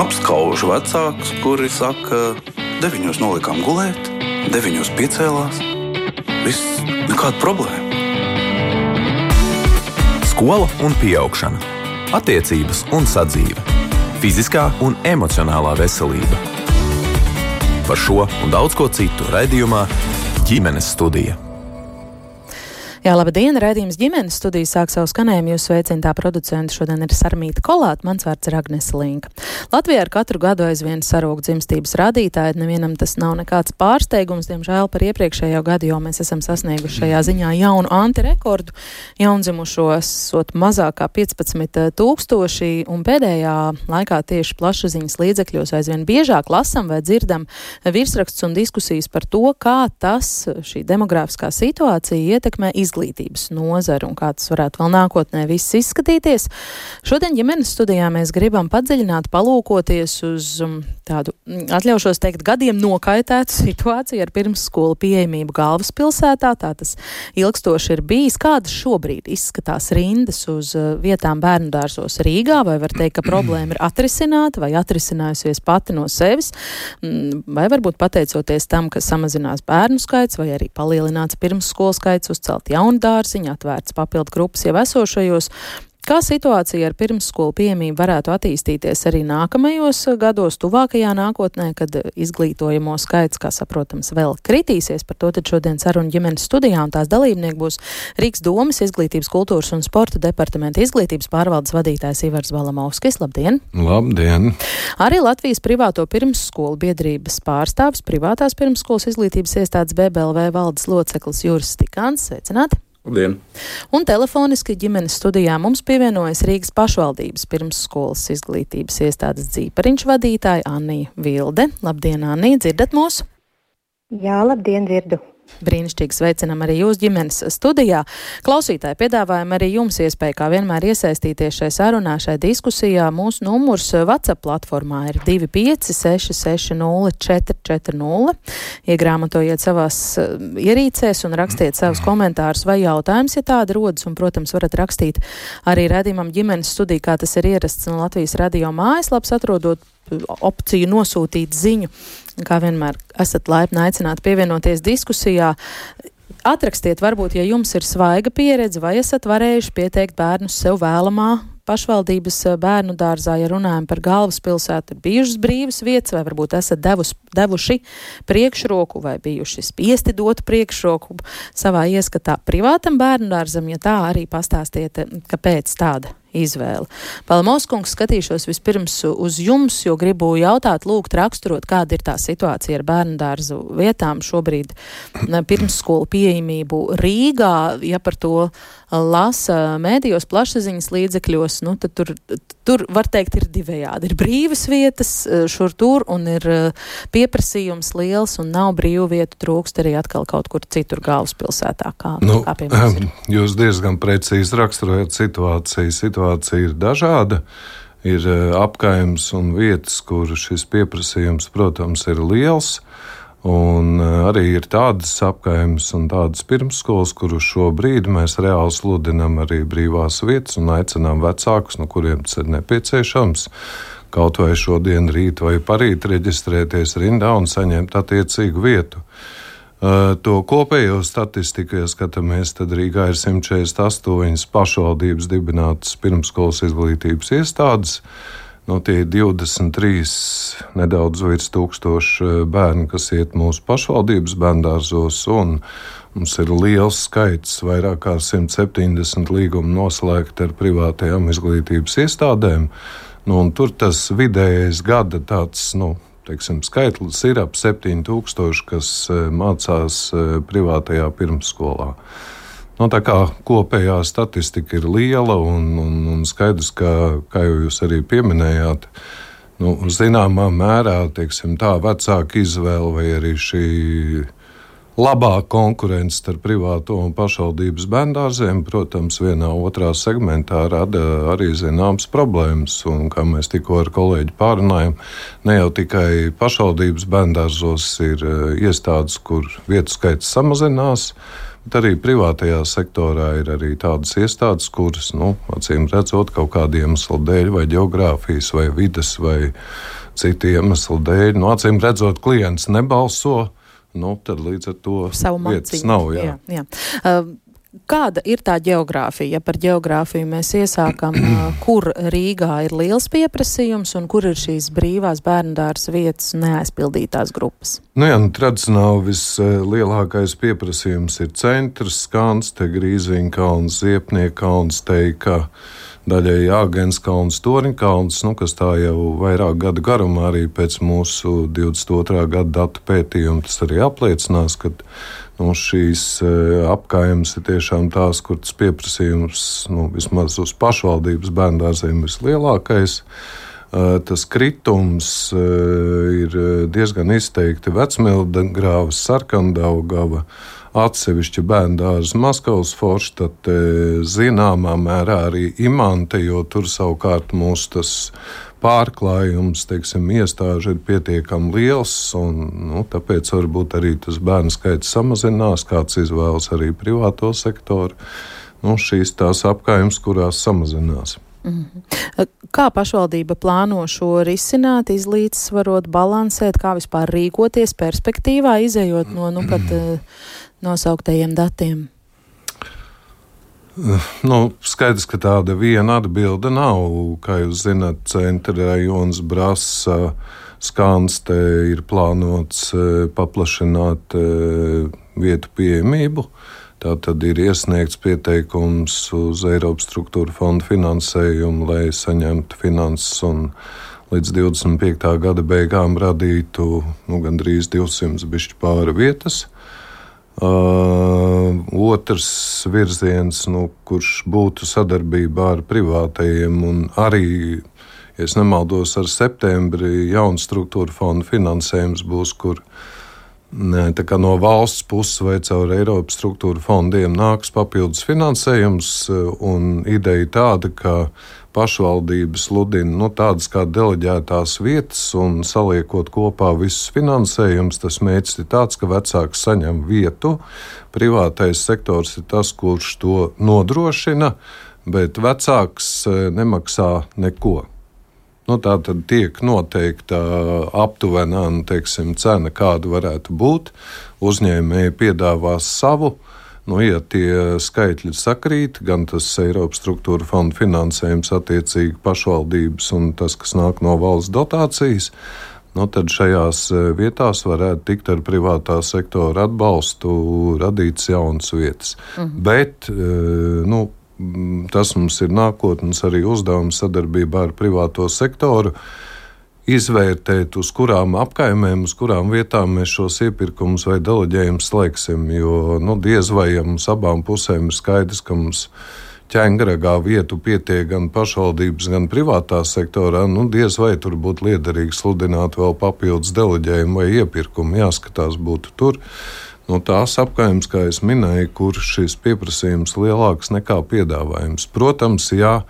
apskaužu vecākus, kuri saka, deviņos nolikām gulēt, deviņos piecēlās. Viss nekāda problēma. Skola un augšana, attiecības un sadzīve, fiziskā un emocionālā veselība. Par šo un daudz ko citu raidījumā ģimenes studija. Jā, laba diena! Raidījums ģimenes studijas sāk savu skanējumu. Jūs sveicināta producenta šodien ir Sarmīta Kolāta, mans vārds ir Agnese Linka. Latvijā ar katru gadu aizvien sarūk dzimstības rādītāji, nevienam tas nav nekāds pārsteigums. Diemžēl par iepriekšējo gadu jau mēs esam sasnieguši šajā ziņā jaunu antirekordu. Jaundzimušos sot mazākā 15 tūkstoši, un pēdējā laikā tieši plašsaziņas līdzekļos aizvien biežāk lasam vai dzirdam virsraksts un diskusijas par to, kā tas, šī demografiskā situācija ietekmē izglītību izglītības nozara un kā tas varētu vēl nākotnē viss izskatīties. Šodien ģimenes studijā mēs gribam padziļināt, palūkoties uz um, tādu, mm, atļaušos teikt, gadiem nokaitētu situāciju ar pirmsskolu pieejamību galvaspilsētā. Tā tas ilgstoši ir bijis. Kādas šobrīd izskatās rindas uz uh, vietām bērnu dārzos Rīgā, vai var teikt, ka problēma ir atrisināta vai atrisinājusies pati no sevis, mm, vai varbūt pateicoties tam, ka samazinās bērnu skaits vai arī palielināts pirmsskolu skaits, uzcelt jaunu jauni dārziņi, atvērts papildu grupas jau esošajos. Kā situācija ar pirmsskolu pieejamību varētu attīstīties arī nākamajos gados, tuvākajā nākotnē, kad izglītojamo skaits, kā saprotams, vēl kritīsies? Par to tad šodien saruna ģimenes studijā un tās dalībnieki būs Rīgas domas izglītības, kultūras un sporta departamenta izglītības pārvaldes vadītājs Ivars Balamovskis. Labdien! Labdien! Arī Latvijas privāto pirmsskolu biedrības pārstāvis privātās pirmsskolas izglītības iestādes BBLV valdes loceklis Juris Stikāns. Sveicināti! Labdien! Un telefoniski ģimenes studijā mums pievienojas Rīgas pašvaldības pirmsskolas izglītības iestādes dzīpariņš vadītāja Anija Vilde. Labdien, Anija, dzirdat mūs? Jā, labdien, dzirdu! Brīnišķīgi sveicinam arī jūs ģimenes studijā. Klausītāji piedāvājam arī jums iespēju, kā vienmēr iesaistīties šai sarunā, šai diskusijā. Mūsu numurs WhatsApp platformā ir 256-60440. Iegrāmatojiet savās uh, ierīcēs un rakstiet savus komentārus vai jautājumus, ja tāda rodas. Un, protams, varat rakstīt arī redzījumam ģimenes studiju, kā tas ir ierasts no Latvijas radio mājaslaps, atrodot opciju nosūtīt ziņu. Kā vienmēr esat laipni aicināti pievienoties diskusijā. Atrakstiet, varbūt, ja jums ir svaiga pieredze, vai esat varējuši pieteikt bērnus sev vēlamā pašvaldības eh, bērnu dārzā, ja runājam par galvaspilsētu, ir bijušas brīvas vietas, vai varbūt esat devus, devuši priekšroku vai bijuši spiesti dot priekšroku savā ieskatā privātam bērnu dārzam, ja tā arī pastāstiet, kāpēc tāda izvēle. Palmoskungs skatīšos vispirms uz jums, jo gribu jautāt, lūgt raksturot, kāda ir tā situācija ar bērnu dārzu vietām šobrīd pirmsskolu pieejamību Rīgā, ja par to lasa mēdījos plašsaziņas līdzekļos, nu tad tur, tur var teikt ir divējādi. Ir brīvas vietas šur tur un ir pieprasījums liels un nav brīvu vietu trūkst arī atkal kaut kur citur galvaspilsētā, kā, nu, kā piemēram. Jūs diezgan precīzi raksturojat situāciju. situāciju situācija ir dažāda. Ir e, apgājums un vietas, kur šis pieprasījums, protams, ir liels. Un e, arī ir tādas apgājumas un tādas pirmsskolas, kurus šobrīd mēs reāli sludinām arī brīvās vietas un aicinām vecākus, no kuriem tas ir nepieciešams, kaut vai šodien, rīt vai parīt reģistrēties rindā un saņemt attiecīgu vietu. Eh, to kopējo statistiku, ja skatāmies, tad Rīgā ir 148 pašvaldības dibinātas pirmskolas izglītības iestādes. No tie ir 23, nedaudz virs tūkstoši eh, bērnu, kas iet mūsu pašvaldības bērngārzos, mums ir liels skaits, vairāk kā 170 līgumu noslēgti ar privātajām izglītības iestādēm. Nu, tur tas vidējais gada tāds, nu, teiksim, skaitlis ir ap 7000, kas e, mācās e, privātajā pirmsskolā. No, nu, tā kā kopējā statistika ir liela un, un, un skaidrs, ka, kā jau jūs arī pieminējāt, nu, zināmā mērā teiksim, tā vecāka izvēle vai arī šī labāka konkurence starp privāto un pašvaldības bērngārziem, protams, vienā otrā segmentā rada arī zināmas problēmas. Un, kā mēs tikko ar kolēģi pārunājām, ne jau tikai pašvaldības bērngārzos ir eh, iestādes, kur vietu skaits samazinās. Bet arī privātajā sektorā ir arī tādas iestādes, kuras, nu, acīm redzot, kaut kādiem iemeslu dēļ, vai geogrāfijas, vai vidas, vai citu iemeslu dēļ, nu, acīm redzot, klients nebalso. Nu, tad līdz ar to Savu vietas maciņu. nav. Jā. Jā, jā. Uh, Kāda ir tā geogrāfija? Ja par geogrāfiju mēs iesākam, uh, kur Rīgā ir liels pieprasījums un kur ir šīs brīvās bērndārs vietas neaizpildītās grupas? Nu, jā, nu, tradicionāli vislielākais pieprasījums ir centrs, Skanste, Grīziņkalns, Ziepniekalns, Teika, daļēji Āgenskalns, Toriņkalns, nu, kas tā jau vairāk gadu garumā arī pēc mūsu 22. gada datu pētījuma tas arī apliecinās, ka nu, šīs apgājumas ir tiešām tās, kur tas pieprasījums nu, vismaz uz pašvaldības bērngārziem ir vislielākais. Tas kritums ir diezgan izteikti vecmilda grāvas, sarkandaugava, atsevišķi bērndārza Maskavas forštate, zināmā mērā arī imante, jo tur savukārt mūsu tas pārklājums, teiksim, iestāžu ir pietiekami liels, un nu, tāpēc varbūt arī tas bērnu skaits samazinās, kāds izvēlas arī privāto sektoru. Nu, šīs tās apgājums, kurās samazinās. -hmm. Kā pašvaldība plāno šo risināt, izlīdzsvarot, balansēt, kā vispār rīkoties perspektīvā, izējot no nu pat nosauktajiem datiem? Nu, skaidrs, ka tāda viena atbilde nav. Kā jūs zināt, centra rajons Brasa skanste ir plānots paplašināt vietu pieejamību. Tā tad ir iesniegts pieteikums uz Eiropas struktūra fonda finansējumu, lai saņemtu finanses un līdz 25. gada beigām radītu nu, gandrīz 200 bišķi pāri vietas. Uh, otrs virziens, nu, kurš būtu sadarbībā ar privātajiem, un arī, ja nemaldos, ar septembri jaunu struktūra fondu finansējums būs, kur ne, no valsts puses vai caur Eiropas struktūra fondiem nāks papildus finansējums, un ideja tāda, ka pašvaldības sludina nu, tādas kā deleģētās vietas, un saliekot kopā visus finansējumus, tas mērķis ir tāds, ka vecāks saņem vietu, privātais sektors ir tas, kurš to nodrošina, bet vecāks e, nemaksā neko. Nu, tā tad tiek noteikta aptuvenā nu, teiksim, cena, kāda varētu būt. Uzņēmēji piedāvās savu, uh, Nu, ja tie skaitļi sakrīt, gan tas Eiropas struktūra fonda finansējums, attiecīgi pašvaldības un tas, kas nāk no valsts dotācijas, nu, tad šajās e, vietās varētu tikt ar privātā sektora atbalstu radīts jaunas vietas. Mhm. Bet e, nu, tas mums ir nākotnes arī uzdevums sadarbībā ar privāto sektoru izvērtēt, uz kurām apkaimēm, uz kurām vietām mēs šos iepirkumus vai deleģējumus slēgsim. Jo nu, diez vai ja mums abām pusēm ir skaidrs, ka mums ķēngaragā vietu pietiek gan pašvaldības, gan privātā sektorā, nu, diez vai tur būtu liederīgi sludināt vēl papildus deleģējumu vai iepirkumu. Jāskatās, būtu tur. No nu, tās apgājumas, kā jau minēju, kur šis pieprasījums lielāks nekā piedāvājums. Protams, jā,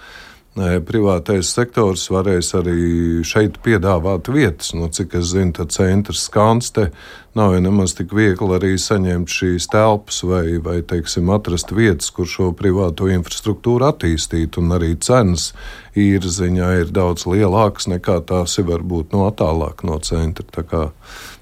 privātais sektors varēs arī šeit piedāvāt vietas. No cik es zinu, tad centrs skanste nav jau nemaz tik viegli arī saņemt šīs telpas vai, vai teiksim, atrast vietas, kur šo privāto infrastruktūru attīstīt. Un arī cenas īra ziņā ir daudz lielākas nekā tās ir varbūt no tālāk no centra.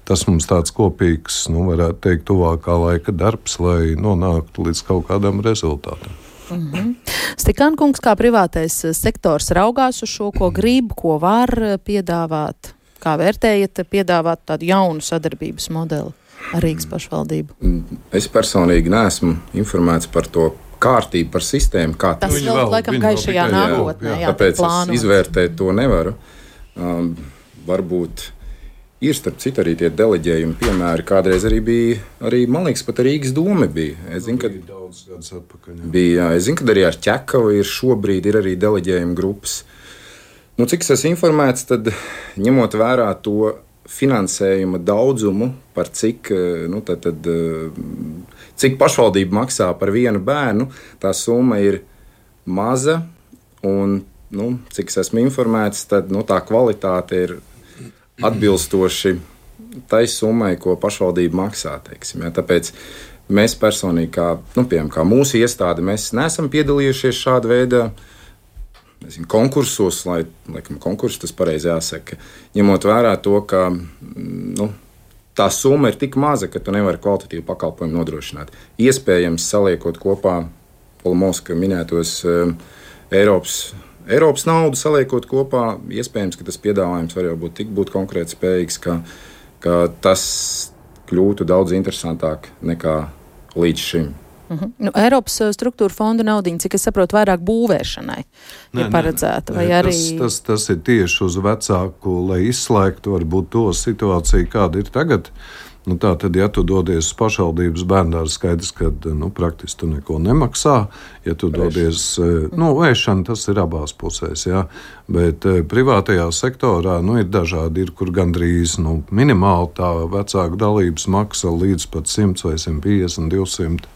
Tas mums tāds kopīgs, nu, varētu teikt, tuvākā laika darbs, lai nonāktu līdz kaut kādam rezultātam. Mm -hmm. Stikānkungs, kā privātais eh, sektors raugās uz šo, ko grib, ko var eh, piedāvāt? Kā vērtējat piedāvāt tādu jaunu sadarbības modeli ar Rīgas pašvaldību? Mm, es personīgi neesmu informēts par to kārtību, par sistēmu. Tas vēl, vēl laikam gaišajā nākotnē. Jā, jā, tāpēc es izvērtēt to nevaru. Um, varbūt Ir starp citu arī tie deleģējumi, piemēri, kādreiz arī bija, arī, man liekas, pat Rīgas doma bija. Es zinu, ka daudz gadus atpakaļ. Jā. Bija, jā, es zinu, ka arī ar ķekavu ir šobrīd ir arī deleģējuma grupas. Nu, cik es esmu informēts, tad ņemot vērā to finansējuma daudzumu, par cik, nu, tad, tad, cik pašvaldība maksā par vienu bērnu, tā summa ir maza. Un, nu, cik es esmu informēts, tad nu, tā kvalitāte ir atbilstoši tai summai, ko pašvaldība maksā. Teiksim, ja? Tāpēc mēs personīgi, kā, nu, piemēram, kā mūsu iestāde, mēs neesam piedalījušies šāda veida nezinu, konkursos, lai laikam, konkurss tas pareizi jāsaka, ņemot vērā to, ka nu, tā summa ir tik maza, ka tu nevari kvalitatīvu pakalpojumu nodrošināt. Iespējams, saliekot kopā Polomovska minētos uh, Eiropas. Eiropas naudu saliekot kopā, iespējams, ka tas piedāvājums var jau būt tik būt konkrēti spējīgs, ka, ka tas kļūtu daudz interesantāk nekā līdz šim. Uh mhm. -huh. nu, Eiropas uh, struktūra fonda naudiņa, cik es saprotu, vairāk būvēšanai nē, ir paredzēta. Nē, nē, arī... tas, tas, tas ir tieši uz vecāku, lai izslēgtu varbūt to situāciju, kāda ir tagad. Nu, tā tad, ja tu dodies uz pašvaldības bērnu, skaidrs, ka nu, praktiski tu neko nemaksā. Ja tu dodies, uh, nu, vēršana, tas ir abās pusēs. Jā. Bet uh, privātajā sektorā nu, ir dažādi, ir, kur gandrīz nu, minimāli tā vecāka dalības maksa līdz pat 100 vai 150, 200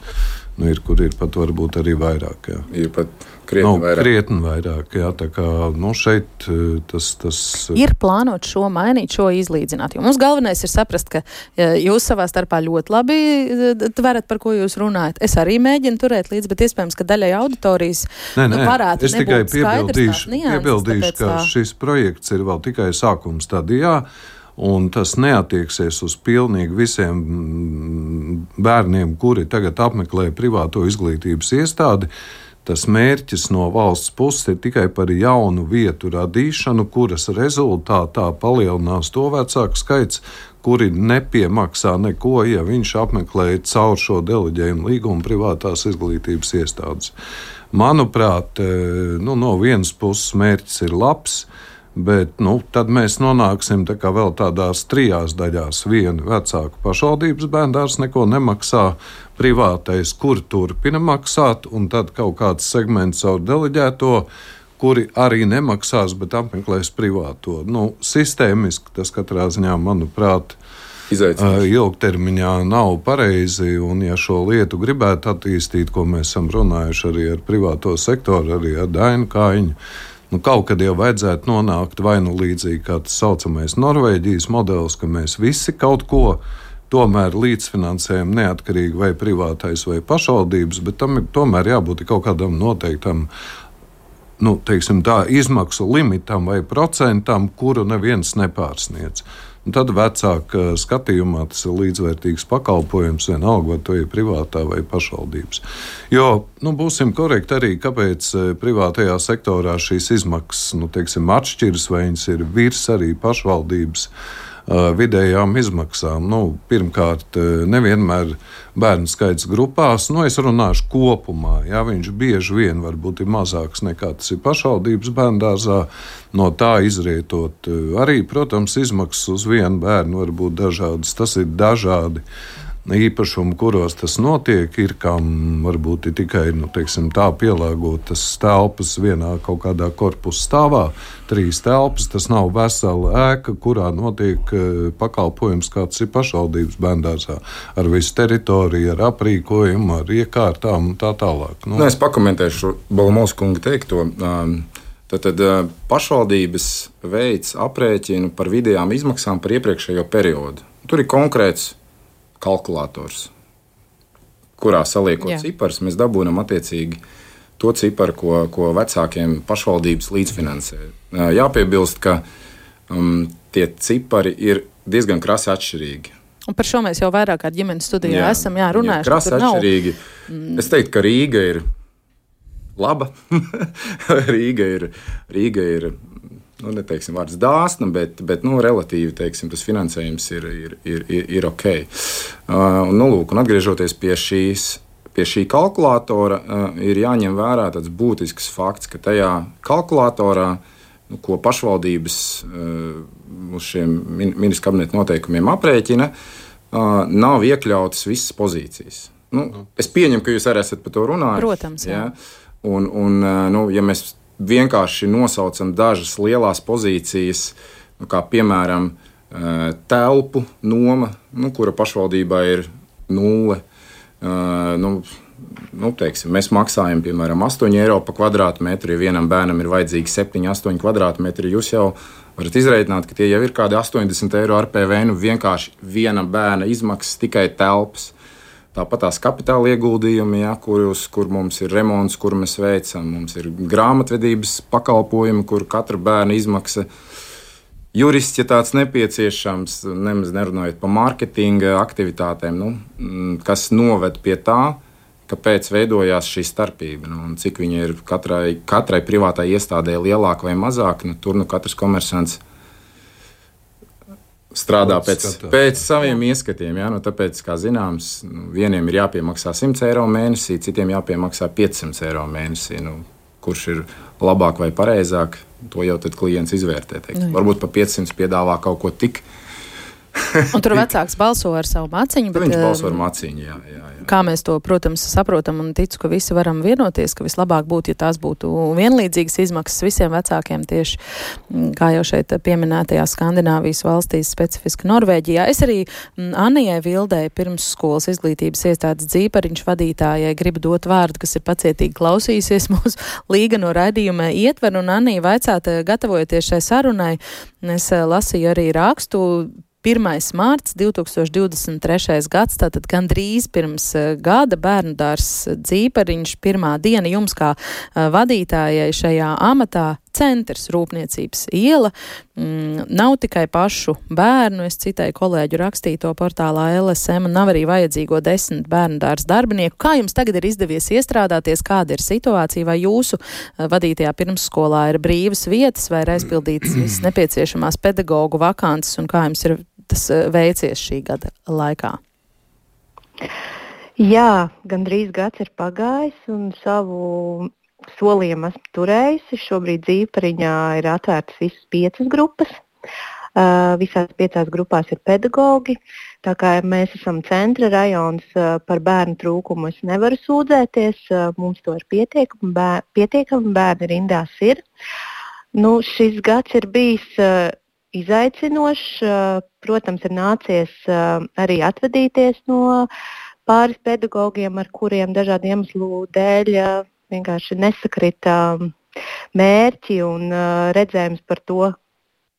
nu, ir, kur ir pat varbūt arī vairāk. Jā. Ir pat krietni nu, vairāk. Krietni vairāk jā, tā kā nu, šeit eh, tas, tas. Eh, ir plānot šo mainīt, šo izlīdzināt. Jo mums galvenais ir saprast, ka jūs savā starpā ļoti labi eh, tverat, par ko jūs runājat. Es arī mēģinu turēt līdzi, bet iespējams, ka daļai auditorijas nē, nē, nu, varētu es tikai piebildīšu, piebildīšu ka tā. šis projekts ir vēl tikai sākuma stadijā. Un tas neatieksies uz pilnīgi visiem mm, bērniem, kuri tagad apmeklē privāto izglītības iestādi. Tas mērķis no valsts puses ir tikai par jaunu vietu radīšanu, kuras rezultātā palielinās to vecāku skaits, kuri nepiemaksā neko, ja viņš apmeklē caur šo deleģējumu līgumu privātās izglītības iestādes. Manuprāt, eh, nu, no vienas puses mērķis ir labs, Bet nu, tad mēs nonāksim tā vēl tādās trijās daļās. Viena vecāka pašvaldības bērns neko nemaksā, privātais, kur turpina maksāt, un tad kaut kāds segments caur deleģēto, kuri arī nemaksās, bet apmeklēs privāto. Nu, sistēmiski tas katrā ziņā, manuprāt, ilgtermiņā nav pareizi. Un, ja šo lietu gribētu attīstīt, ko mēs esam runājuši arī ar privāto sektoru, arī ar Dainu Kājiņu Nu, kaut kad jau vajadzētu nonākt vai nu līdzīgi kā tas saucamais Norvēģijas modelis, ka mēs visi kaut ko tomēr līdzfinansējam neatkarīgi vai privātais vai pašvaldības, bet tam ir tomēr jābūt kaut kādam noteiktam. Nu, teiksim, tā izmaksu limitam vai procentam, kuru neviens nepārsniedz. Un tad vecāka skatījumā tas ir līdzvērtīgs pakalpojums, vienalga, vai to ir privātā vai pašvaldības. Jo, nu, būsim korekti arī, kāpēc eh, privātajā sektorā šīs izmaksas nu, teiksim, atšķiras, vai viņas ir virs arī pašvaldības vidējām izmaksām. Nu, pirmkārt, nevienmēr bērnu skaits grupās, nu, es runāšu kopumā. Jā, viņš bieži vien varbūt ir mazāks nekā tas ir pašvaldības bērngārzā. No tā izrietot arī, protams, izmaksas uz vienu bērnu var būt dažādas. Tas ir dažādi īpašumu, kuros tas notiek, ir kam varbūt ir tikai nu, teiksim, tā pielāgotas telpas vienā kaut kādā korpusa stāvā. Trīs telpas, tas nav vesela ēka, kurā notiek eh, pakalpojums, kāds ir pašvaldības bērngārzā, ar visu teritoriju, ar aprīkojumu, ar iekārtām un tā tālāk. Nu. Nu, es pakomentēšu Balmos kunga teikto. Tad, tad uh, pašvaldības veids aprēķinu par vidējām izmaksām par iepriekšējo periodu. Tur ir konkrēts kalkulators, kurā saliekot ciparus, mēs dabūjam attiecīgi to ciparu, ko, ko vecākiem pašvaldības līdzfinansē. Jāpiebilst, ka um, tie cipari ir diezgan krasi atšķirīgi. Un par šo mēs jau vairāk kā ģimenes studijā jā, esam jā, runājuši. Krasi atšķirīgi. Nav... Es teiktu, ka Rīga ir laba. Rīga ir, Rīga ir nu, neteiksim, vārds dāsna, bet, bet nu, relatīvi teiksim, tas finansējums ir, ir, ir, ir, ir ok. Uh, un, nu, lūk, un atgriežoties pie šīs. Pie šī kalkulatora uh, ir jāņem vērā tāds būtisks fakts, ka tajā kalkulatorā, nu, ko pašvaldības uh, uz šiem ministra kabineta noteikumiem aprēķina, uh, nav iekļautas visas pozīcijas. Nu, es pieņemu, ka jūs arī esat par to runājuši. Protams. Jā. Jā. Un, un, uh, nu, ja mēs vienkārši nosaucam dažas lielas pozīcijas, nu, kā piemēram eh, telpu noma, nu, kura pašvaldībā ir nulle. Eh, nu, nu, teiksim, mēs maksājam piemēram 8 eiro par kvadrātmetru, ja vienam bērnam ir vajadzīgi 7, 8 kvadrātmetri. Jūs jau varat izreikināt, ka tie jau ir kādi 80 eiro ar PVN. Vienkārši viena bērna izmaksas tikai telpas. Tāpat tās kapitāla ieguldījumi, ja, kurus, kur mums ir remonts, kur mēs veicam, mums ir grāmatvedības pakalpojumi, kur katra bērna izmaksa. Jurists, ja tāds nepieciešams, nemaz nerunājot par mārketinga aktivitātēm, nu, mm, kas noved pie tā, kāpēc veidojās šī starpība. Nu, cik viņa ir katrai, katrai privātai iestādē lielāka vai mazāka, nu, tur nu katrs komersants strādā pēc, pēc saviem ieskatiem. Ja? Nu, tāpēc, kā zināms, nu, vieniem ir jāpiemaksā 100 eiro mēnesī, citiem jāpiemaksā 500 eiro mēnesī. Nu, kurš ir labāk vai pareizāk, to jau klients izvērtē. Nu, Varbūt par 500 piedāvā kaut ko tik Un tur vecāks balso ar savu maciņu. Bet, viņš balso ar maciņu, jā, jā, jā. Kā mēs to, protams, saprotam un ticu, ka visi varam vienoties, ka vislabāk būtu, ja tās būtu vienlīdzīgas izmaksas visiem vecākiem tieši, kā jau šeit pieminētajā Skandināvijas valstīs, specifiski Norvēģijā. Es arī Anijai Vildei pirmsskolas izglītības iestādes dzīpariņš vadītājai gribu dot vārdu, kas ir pacietīgi klausījusies mūsu līga no raidījuma ietver, un Anija vaicāt, gatavojoties šai sarunai, es lasīju arī rakstu 1. mārts 2023. gads, tātad gandrīz pirms eh, gada bērnu dārs dzīpariņš pirmā diena jums kā eh, vadītājai šajā amatā centrs rūpniecības iela. Mm, nav tikai pašu bērnu, es citēju kolēģu rakstīto portālā LSM, nav arī vajadzīgo desmit bērnu dārza darbinieku. Kā jums tagad ir izdevies iestrādāties, kāda ir situācija, vai jūsu eh, vadītajā pirmsskolā ir brīvas vietas vai ir aizpildītas visas nepieciešamās pedagoģu vakances, un kā jums ir tas eh, veicies šī gada laikā? Jā, gandrīz gads ir pagājis, un savu solījumu esmu turējusi. Šobrīd dzīvpariņā ir atvērtas visas piecas grupas. Uh, visās piecās grupās ir pedagoģi. Tā kā mēs esam centra rajons, uh, par bērnu trūkumu es nevaru sūdzēties. Uh, mums to ir pietiekami, bēr, pietiekami bērni rindās ir. Nu, šis gads ir bijis uh, izaicinošs. Protams, ir nācies arī atvadīties no pāris pedagogiem, ar kuriem dažādu iemeslu dēļ vienkārši nesakrita mērķi un redzējums par to,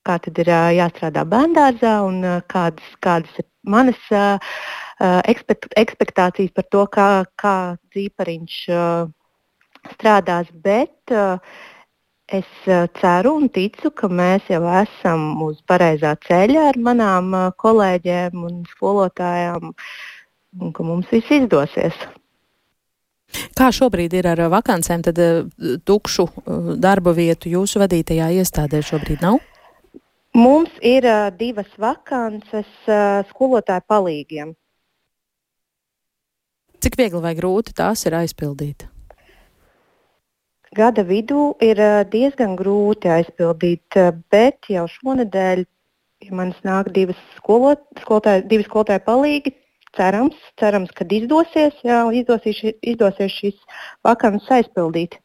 kā tad ir jāstrādā bērngārzā un kādas, kādas ir manas ekspektācijas par to, kā, kā dzīpariņš strādās. Bet uh, Es eh, ceru un ticu, ka mēs jau esam uz pareizā ceļa ar manām eh, kolēģiem un skolotājām, un ka mums viss izdosies. Kā šobrīd ir ar vakancēm, tad eh, tukšu darba vietu jūsu vadītajā iestādē šobrīd nav? Mums ir divas vakances skolotāju palīgiem. Cik viegli vai grūti tās ir aizpildīt? Gada vidū ir diezgan grūti aizpildīt, bet jau šonadēļ ja man nāk divas skolot, skolotāji, divi skolotāji palīgi. Cerams, cerams, ka izdosies, jā, izdosies, izdosies šīs vakances aizpildīt.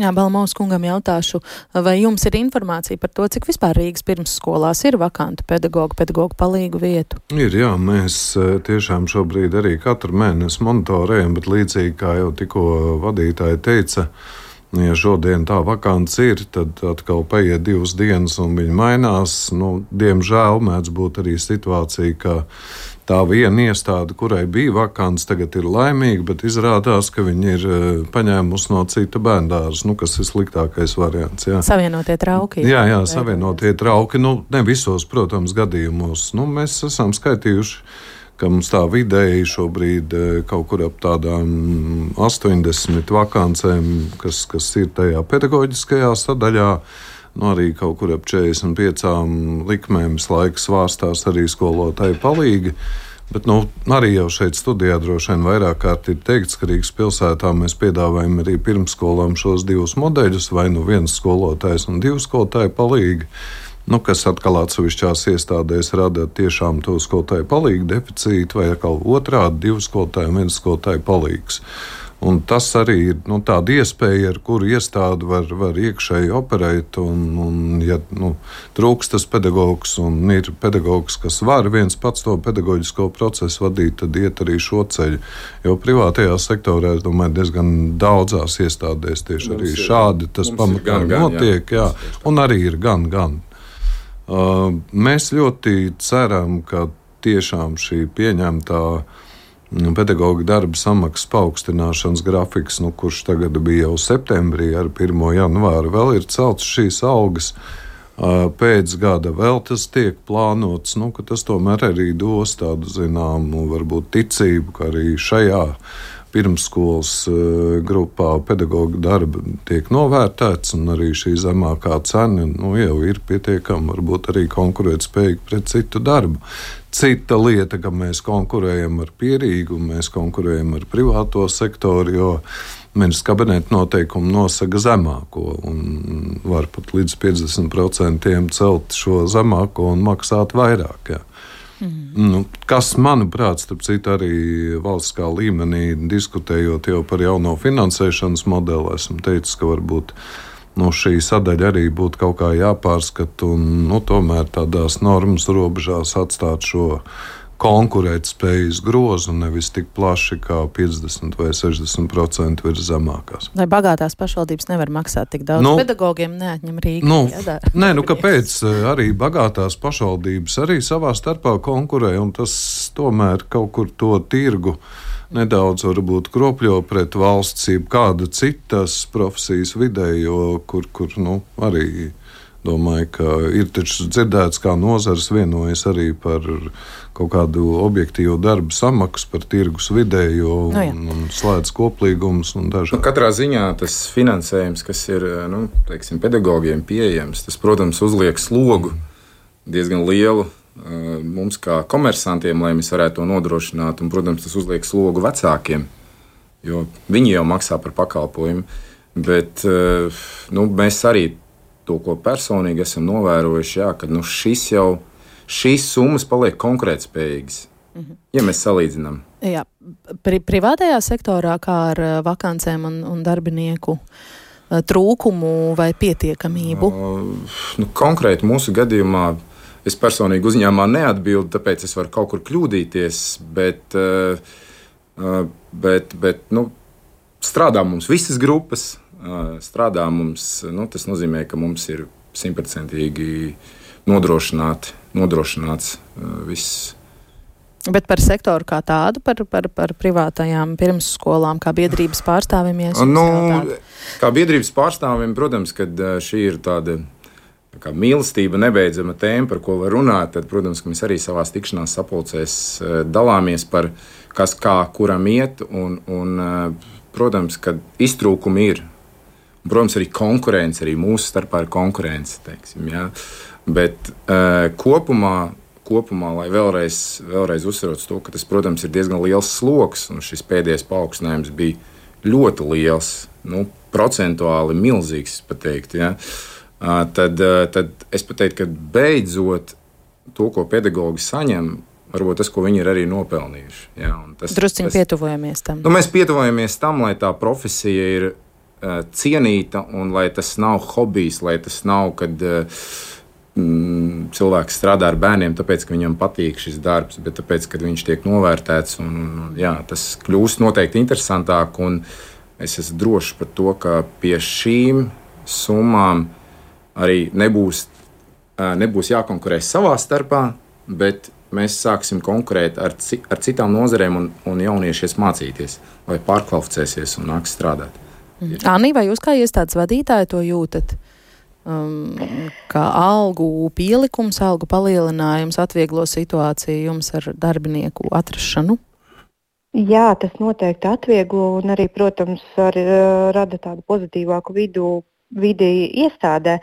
Jā, Balmaus kungam jautāšu, vai jums ir informācija par to, cik vispār Rīgas pirmsskolās ir vakantu pedagoģu, pedagoģu palīgu vietu? Ir, jā, mēs tiešām šobrīd arī katru mēnesi monitorējam, bet līdzīgi kā jau tikko vadītāji teica, ja šodien tā vakants ir, tad atkal paiet divas dienas un viņi mainās. Nu, diemžēl mēdz būt arī situācija, ka tā viena iestāde, kurai bija vakants, tagad ir laimīga, bet izrādās, ka viņi ir eh, paņēmusi no cita bērndārs, nu, kas ir sliktākais variants. Jā. Savienotie trauki. Jā, jā, savienotie trauki. Nu, ne visos, protams, gadījumos. Nu, mēs esam skaitījuši ka mums tā vidēji šobrīd eh, kaut kur ap tādām 80 vakancēm, kas, kas ir tajā pedagoģiskajā sadaļā. Nu, arī kaut kur ap 45 likmēm laiks svārstās arī skolotāji palīgi. Bet nu, arī jau šeit studijā droši vien vairāk kārt ir teikts, ka Rīgas pilsētā mēs piedāvājam arī pirmsskolām šos divus modeļus, vai nu viens skolotājs un divu skolotāju palīgi nu, kas atkal atsevišķās iestādēs rada tiešām to skolotāju palīgu deficītu, vai atkal otrādi divu skolotāju un viens skolotāju palīgs. Un tas arī ir nu, tāda iespēja, ar kuru iestāde var, var iekšēji operēt. Un, un, ja nu, trūkst tas pedagogs un ir pedagogs, kas var viens pats to pedagoģisko procesu vadīt, tad iet arī šo ceļu. Jo privātajā sektorā, es domāju, diezgan daudzās iestādēs tieši mums arī ir, šādi tas pamatā notiek. Jā, jā, un arī ir gan, gan. Uh, mēs ļoti ceram, ka tiešām šī pieņemtā pedagoģa darba samaksas paaugstināšanas grafiks, nu, kurš tagad bija jau septembrī, ar 1. janvāru, vēl ir celts šīs algas. Pēc gada vēl tas tiek plānots, nu, ka tas tomēr arī dos tādu zināmu, varbūt ticību, ka arī šajā pirmsskolas grupā pedagoģa darba tiek novērtēts, un arī šī zemākā cena nu, jau ir pietiekama, varbūt arī konkurētspējīga pret citu darbu. Cita lieta, ka mēs konkurējam ar pierīgu, mēs konkurējam ar privāto sektoru, jo ministrs kabineta noteikumi nosaka zemāko un var pat līdz 50% celt šo zemāko un maksāt vairāk. Jā. Mm. Nu, kas, manuprāt, starp citu, arī valstiskā līmenī diskutējot jau par jauno finansēšanas modeli, esmu teicis, ka varbūt nu, šī sadaļa arī būtu kaut kā jāpārskata un nu, tomēr tādās normas robežās atstāt šo konkurētspējas grozu, nevis tik plaši kā 50 vai 60% virs zemākās. Lai bagātās pašvaldības nevar maksāt tik daudz, nu, pedagogiem neatņem Rīgā. Nu, nē, nu kāpēc arī bagātās pašvaldības arī savā starpā konkurē, un tas tomēr kaut kur to tirgu nedaudz varbūt kropļo pret valsts, jeb kāda citas profesijas vidējo, kur, kur nu, arī domāju, ka ir taču dzirdēts, kā nozars vienojas arī par kaut kādu objektīvu darbu samaksu par tirgus vidējo un, no, jā. un slēdz koplīgumus. Nu, katrā ziņā tas finansējums, kas ir nu, teiksim, pedagogiem pieejams, tas, protams, uzliek slogu diezgan lielu mums, kā komersantiem, lai mēs varētu to nodrošināt. Un, protams, tas uzliek slogu vecākiem, jo viņi jau maksā par pakalpojumu. Bet nu, mēs arī to, ko personīgi esam novērojuši, jā, ka nu, šis jau, šīs summas paliek konkurētspējīgas. Mhm. Ja mēs salīdzinām, Jā, pri, privātajā sektorā, kā ar vakancēm un, un darbinieku trūkumu vai pietiekamību? Uh, nu, konkrēti mūsu gadījumā Es personīgi uzņēmumā neatbildu, tāpēc es varu kaut kur kļūdīties, bet, eh, eh, bet, bet nu, strādā mums visas grupas. Eh, strādā mums, nu, tas nozīmē, ka mums ir simtprocentīgi nodrošināt, nodrošināts viss. Bet par sektoru kā tādu, par, par, par privātajām pirmsskolām, kā biedrības pārstāvjiem? Ja nu, kā biedrības pārstāvjiem, protams, ka šī ir tāda kā mīlestība, nebeidzama tēma, par ko var runāt, tad, protams, mēs arī savā tikšanās sapulcēs eh, dalāmies par kas kā kuram iet. Un, un, eh, protams, ka iztrūkumi ir. Un, protams, arī konkurence, arī mūsu starpā ir konkurence. Teiksim, ja? Bet uh, kopumā, kopumā, lai vēlreiz, vēlreiz uzsverotu to, ka tas, protams, ir diezgan liels sloks, un šis pēdējais paaugstinājums bija ļoti liels, nu, procentuāli milzīgs, pat teikt. Ja? Uh, tad, tad es pat teiktu, ka beidzot to, ko pedagogi saņem, varbūt tas, ko viņi ir arī nopelnījuši. Ja, Drusciņi pietuvojamies tam. Nu, mēs pietuvojamies tam, lai tā profesija ir uh, cienīta un lai tas nav hobijs, lai tas nav, kad uh, mm, cilvēks strādā ar bērniem, tāpēc, ka viņam patīk šis darbs, bet tāpēc, ka viņš tiek novērtēts. Un, un, jā, tas kļūst noteikti interesantāk. Es esmu drošs par to, ka pie šīm summām arī nebūs, nebūs jākonkurē savā starpā, bet mēs sāksim konkurēt ar, ci, ar citām nozarēm un, un jauniešies mācīties, vai pārkvalificēsies un nāks strādāt. Mm. Anī, vai jūs kā iestādes vadītāji to jūtat? Um, kā algu pielikums, algu palielinājums atvieglo situāciju jums ar darbinieku atrašanu? Jā, tas noteikti atvieglo un arī, protams, arī rada tādu pozitīvāku vidu vidi iestādē.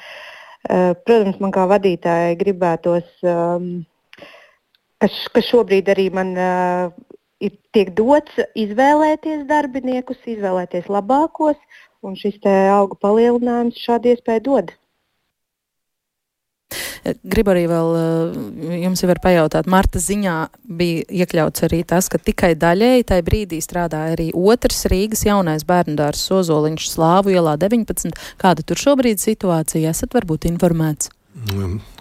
Eh, protams, man kā vadītājai gribētos, ehm, ka, šobrīd arī man eh, ir tiek dots izvēlēties darbiniekus, izvēlēties labākos, un šis algu palielinājums šādu iespēju dod. Gribu arī vēl eh, jums jau pajautāt, Marta ziņā bija iekļauts arī tas, ka tikai daļēji tajā brīdī strādāja arī otrs Rīgas jaunais bērndārs Sozoliņš Slāvu ielā 19. Kāda tur šobrīd situācija? Esat varbūt informēts?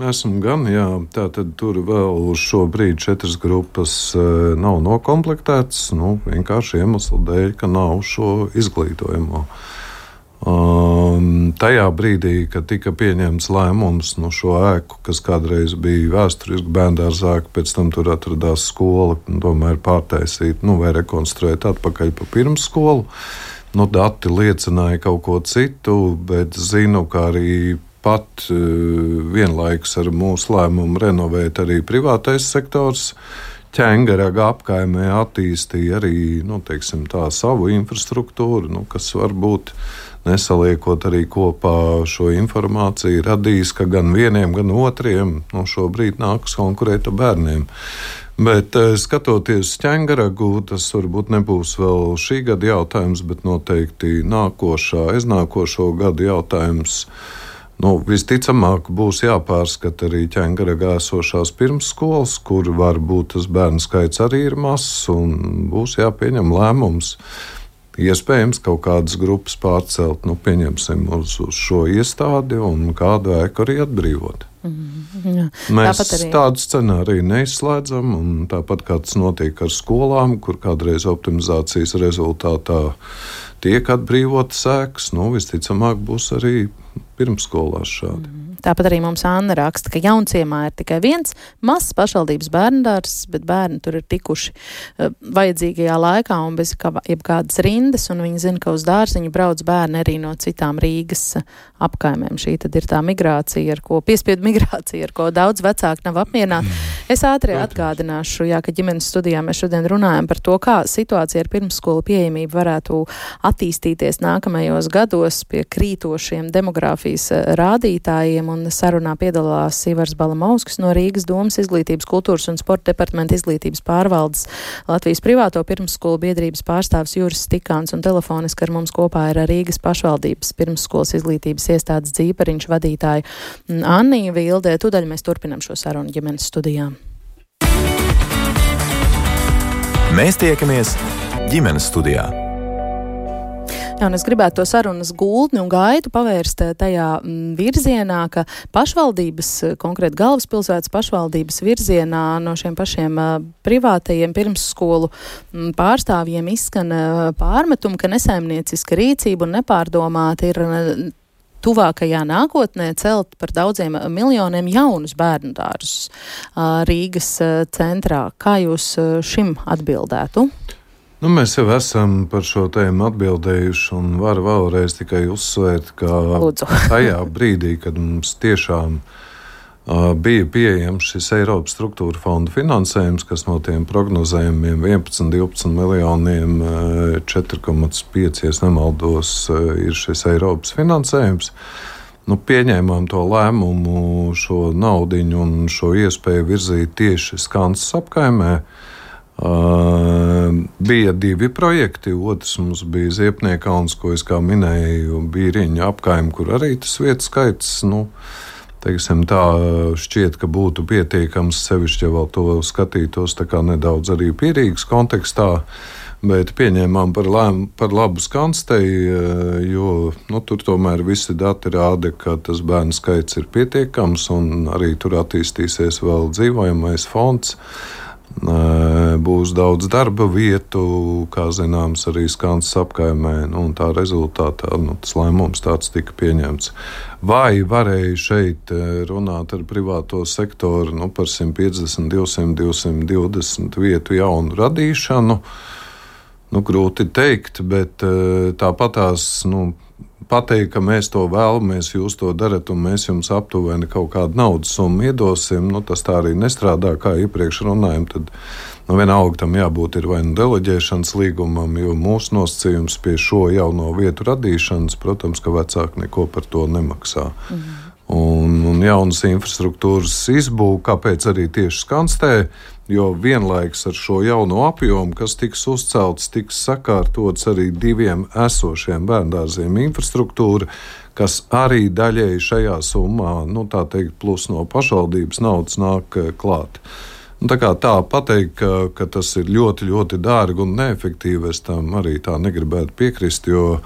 Esmu gan, jā. Tā tad tur vēl uz šo brīdi četras grupas eh, nav nokomplektētas. Nu, vienkārši iemeslu dēļ, ka nav šo izglītojumu. Um, tajā brīdī, kad tika pieņemts lēmums no nu, šo ēku, kas kādreiz bija vēsturiski bērngārza ēka, pēc tam tur atradās skola, tomēr pārtaisīt nu, vai rekonstruēt atpakaļ pa pirmsskolu. Nu, dati liecināja kaut ko citu, bet zinu, ka arī pat uh, vienlaikus ar mūsu lēmumu renovēt arī privātais sektors. Ķēngaraga apkaimē attīstīja arī nu, teiksim, tā, savu infrastruktūru, nu, kas var būt uh, nesaliekot arī kopā šo informāciju, radīs, ka gan vieniem, gan otriem nu, šobrīd nākas konkurēt ar bērniem. Bet eh, skatoties ķēngaragu, tas varbūt nebūs vēl šī gada jautājums, bet noteikti nākošā, aiznākošo gadu jautājums. Nu, visticamāk, būs jāpārskata arī ķēngaraga esošās pirmsskolas, kur varbūt tas bērnu skaits arī ir mazs, un būs jāpieņem lēmums iespējams kaut kādas grupas pārcelt, nu, pieņemsim, uz, uz šo iestādi un kādu ēku arī atbrīvot. Mm, jā. Mēs arī... tādu scenāriju neizslēdzam, un tāpat kā tas notiek ar skolām, kur kādreiz optimizācijas rezultātā tiek atbrīvotas ēkas, nu, visticamāk būs arī pirmsskolās šādi. Mm. Tāpat arī mums Anna raksta, ka jaunciemā ir tikai viens mazs pašvaldības bērndārs, bet bērni tur ir tikuši uh, vajadzīgajā laikā un bez kā, jebkādas rindas, un viņi zina, ka uz dārziņu brauc bērni arī no citām Rīgas uh, apkaimēm. Šī tad ir tā migrācija, ar ko piespiedu migrācija, ar ko daudz vecāki nav apmierināti. Mm. Es ātri atgādināšu, jā, ka ģimenes studijā mēs šodien runājam par to, kā situācija ar pirmsskolu pieejamību varētu attīstīties nākamajos gados pie krītošiem demogrāfijas uh, rādītājiem un sarunā piedalās Ivars Balamovskis no Rīgas domas izglītības, kultūras un sporta departamenta izglītības pārvaldes Latvijas privāto pirmsskolu biedrības pārstāvs Juris Stikāns un telefoniski ar mums kopā ir Rīgas pašvaldības pirmsskolas izglītības iestādes dzīpariņš vadītāja Annija Vildē. Tūdaļ mēs turpinam šo sarunu ģimenes studijām. Mēs tiekamies ģimenes studijā. Jā, es gribētu to sarunas gultni un gaitu pavērst eh, tajā mm, virzienā, ka pašvaldības, eh, konkrēti galvaspilsētas pašvaldības virzienā no šiem pašiem uh, privātajiem pirmsskolu mm, pārstāvjiem izskan pārmetumi, ka nesaimnieciska rīcība un nepārdomāta ir tuvākajā nākotnē celt par daudziem miljoniem jaunus bērnu dārzus Rīgas centrā. Kā jūs šim atbildētu? Nu, mēs jau esam par šo tēmu atbildējuši, un varu vēlreiz tikai uzsvērt, ka tajā brīdī, kad mums tiešām uh, bija pieejams šis Eiropas struktūra fonda finansējums, kas no tiem prognozējumiem 11, 12 miljoniem, uh, 4,5, ja nemaldos, uh, ir šis Eiropas finansējums. Nu, pieņēmām to lēmumu, šo naudu un šo iespēju virzīt tieši Skansas apkaimē. Uh, Uh, bija divi projekti. Otrs mums bija Ziepniekauns, ko es kā minēju, bija Riņa apkaimē, kur arī tas vietas skaits. Nu, teiksim, tā šķiet, ka būtu pietiekams, sevišķi, ja vēl to skatītos nedaudz arī pierīgas kontekstā. Bet pieņēmām par, lēm, par labu skanstei, jo nu, tur tomēr visi dati rāda, ka tas bērnu skaits ir pietiekams un arī tur attīstīsies vēl dzīvojamais fonds. Būs daudz darba vietu, kā zināms, arī Skāns apkaimē. Nu, tā rezultātā nu, tas lēmums tāds tika pieņemts. Vai varēja šeit runāt ar privāto sektoru nu, par 150, 200, 220 vietu jaunu radīšanu? Nu, grūti teikt, bet tāpat tās. Nu, pateikt, ka mēs to vēlamies, jūs to darat, un mēs jums aptuveni kaut kādu naudas summu iedosim, nu, tas tā arī nestrādā, kā iepriekš runājām. Tad nu, vienalga tam jābūt vai nu deleģēšanas līgumam, jo mūsu nosacījums pie šo jauno vietu radīšanas, protams, ka vecāki neko par to nemaksā. Mhm. Un, un jaunas infrastruktūras izbūve, kāpēc arī tieši skanstē, Jo vienlaikus ar šo jauno apjomu, kas tiks uzcelts, tiks sakārtots arī diviem esošiem bērngārziem infrastruktūra, kas arī daļēji šajā summā, nu, tā teikt, plus no pašvaldības naudas nāk eh, klāt. Nu, tā kā tā pateikt, ka, ka tas ir ļoti, ļoti dārgi un neefektīvi, es tam arī tā negribētu piekrist, jo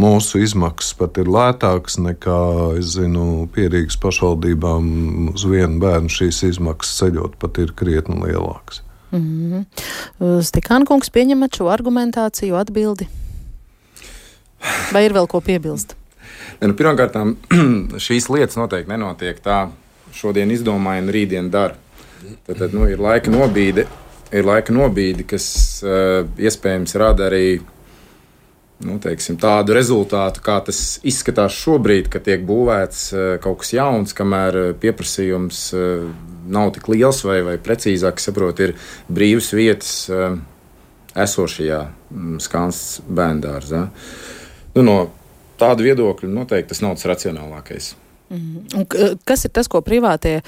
mūsu izmaksas pat ir lētākas nekā, es zinu, pierīgas pašvaldībām uz vienu bērnu šīs izmaksas ceļot pat ir krietni lielākas. Mm -hmm. Stikānkungs, pieņemat šo argumentāciju atbildi? Vai ir vēl ko piebilst? Ja, nu, Pirmkārt, šīs lietas noteikti nenotiek tā, šodien izdomāja un rītdien dara. Tad, tad nu, ir laika nobīde, ir laika nobīde kas uh, iespējams rada arī nu, teiksim, tādu rezultātu, kā tas izskatās šobrīd, kad tiek būvēts uh, kaut kas jauns, kamēr uh, pieprasījums uh, nav tik liels, vai, vai precīzāk saprot, ir brīvas vietas uh, esošajā um, skāns bērngārzā. Nu, no tāda viedokļa noteikti tas nav tas racionālākais. Un kas ir tas, ko privātie